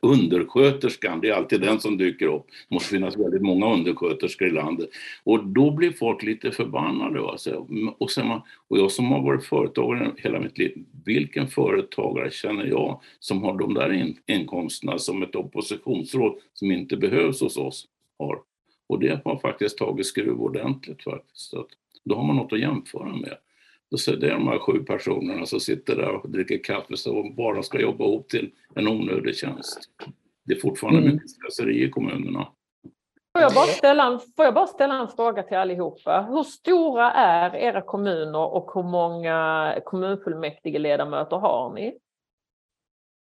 undersköterskan, det är alltid den som dyker upp. Det måste finnas väldigt många undersköterskor i landet. Och då blir folk lite förbannade. Alltså. Och, sen man, och jag som har varit företagare hela mitt liv, vilken företagare känner jag som har de där inkomsterna som ett oppositionsråd som inte behövs hos oss har? Och det har faktiskt tagit skruv ordentligt faktiskt. Då har man något att jämföra med. Så det är de här sju personerna som sitter där och dricker kaffe och bara ska jobba ihop till en onödig tjänst. Det är fortfarande mm. mycket slöseri i kommunerna. Får jag, bara ställa en, får jag bara ställa en fråga till allihopa? Hur stora är era kommuner och hur många kommunfullmäktige ledamöter har ni?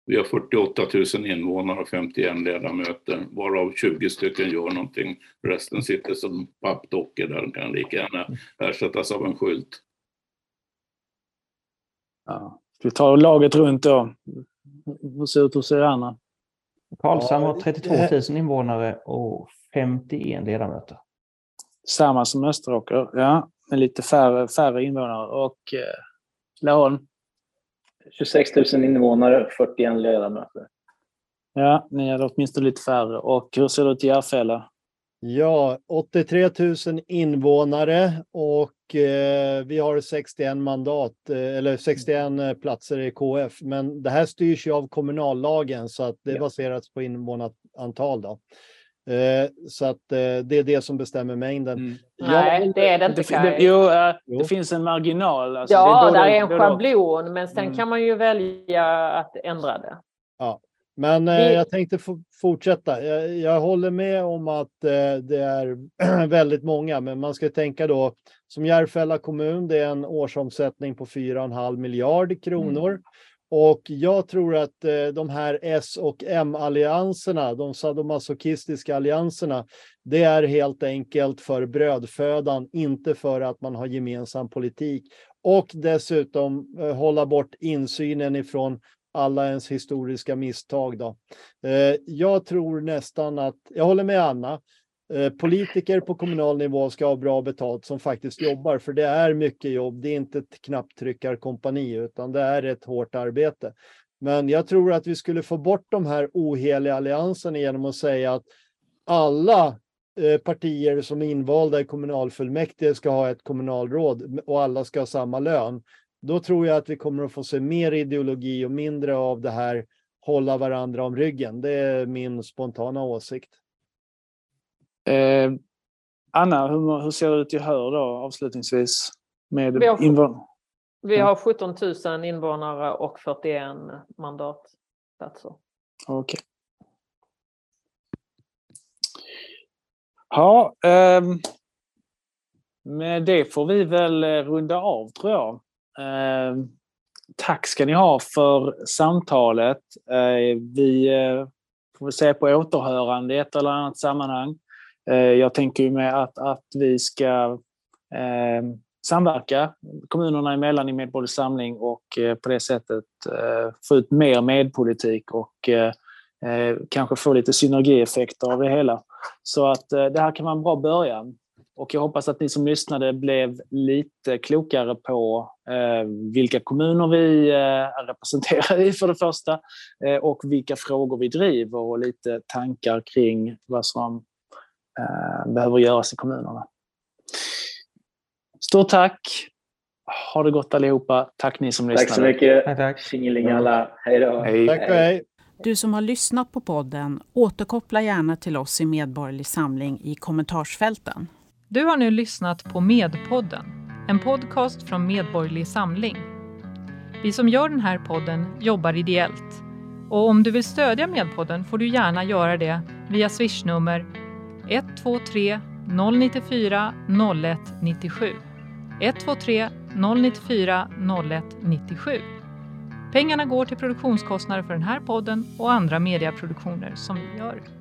Vi har 48 000 invånare och 51 ledamöter, varav 20 stycken gör någonting. Resten sitter som pappdockor där de kan lika gärna ersättas av en skylt. Ja. Vi tar laget runt då. Hur ser det ut hos er andra? Karlshamn har 32 000 invånare och 51 ledamöter. Samma som Österåker, ja. Med lite färre, färre invånare. Och eh, Laholm? 26 000 invånare, 41 ledamöter. Ja, ni hade åtminstone lite färre. Och hur ser det ut i Järfälla? Ja, 83 000 invånare och eh, vi har 61 mandat, eh, eller 61 platser i KF. Men det här styrs ju av kommunallagen så att det ja. baseras på invånarantal. Då. Eh, så att eh, det är det som bestämmer mängden. Mm. Nej, det är det inte. Det, det, jo, uh, det finns en marginal. Alltså, ja, det är, där är en schablon, men sen mm. kan man ju välja att ändra det. Ja, men eh, jag tänkte fortsätta. Jag, jag, håller med om att eh, det är väldigt många, men man ska tänka då som Järfälla kommun, det är en årsomsättning på 4,5 miljard kronor. Mm. Och jag tror att eh, de här S och M-allianserna, de sadomasochistiska allianserna, det är helt enkelt för brödfödan, inte för att man har gemensam politik. Och dessutom eh, hålla bort insynen ifrån alla ens historiska misstag. Då. Eh, jag tror nästan att, jag håller med Anna, Eh, politiker på kommunal nivå ska ha bra betalt som faktiskt jobbar, för det är mycket jobb. Det är inte ett knapptryckarkompani, utan det är ett hårt arbete. Men jag tror att vi skulle få bort de här oheliga allianserna genom att säga att alla eh, partier som är invalda i kommunalfullmäktige ska ha ett kommunalråd och alla ska ha samma lön. Då tror jag att vi kommer att få se mer ideologi och mindre av det här hålla varandra om ryggen. Det är min spontana åsikt. Eh, Anna, hur, hur, ser det ut i Hör då avslutningsvis? Med vi, har, vi har 17 000 invånare och 41 mandatplatser. Okej. Okay. Ja, eh, med det får vi väl eh, runda av tror jag. Eh, tack ska ni ha för samtalet. Eh, vi eh, får väl se på återhörande i ett eller annat sammanhang. Eh, jag tänker ju med att, att vi ska eh, samverka kommunerna emellan i Medborgerlig Samling och eh, på det sättet eh, få ut mer medpolitik och eh, eh kanske få lite synergieffekter av det hela. Så att eh, det här kan vara en bra början. Och jag hoppas att ni som lyssnade blev lite klokare på vilka kommuner vi är representerade i för det första och vilka frågor vi driver och lite tankar kring vad som behöver göras i kommunerna. Stort tack! Ha det gott allihopa. Tack ni som lyssnade. Tack så mycket. Tack, tack. Tjingeling alla. Hej då. Hej. Tack hej. Du som har lyssnat på podden, återkoppla gärna till oss i Medborgerlig Samling i kommentarsfälten. Du har nu lyssnat på Medpodden, en podcast från Medborgerlig Samling. Vi som gör den här podden jobbar ideellt. Och om du vill stödja Medpodden får du gärna göra det via swishnummer 123 094 0197. 123 094 0197. Pengarna går till produktionskostnader för den här podden och andra mediaproduktioner som vi gör.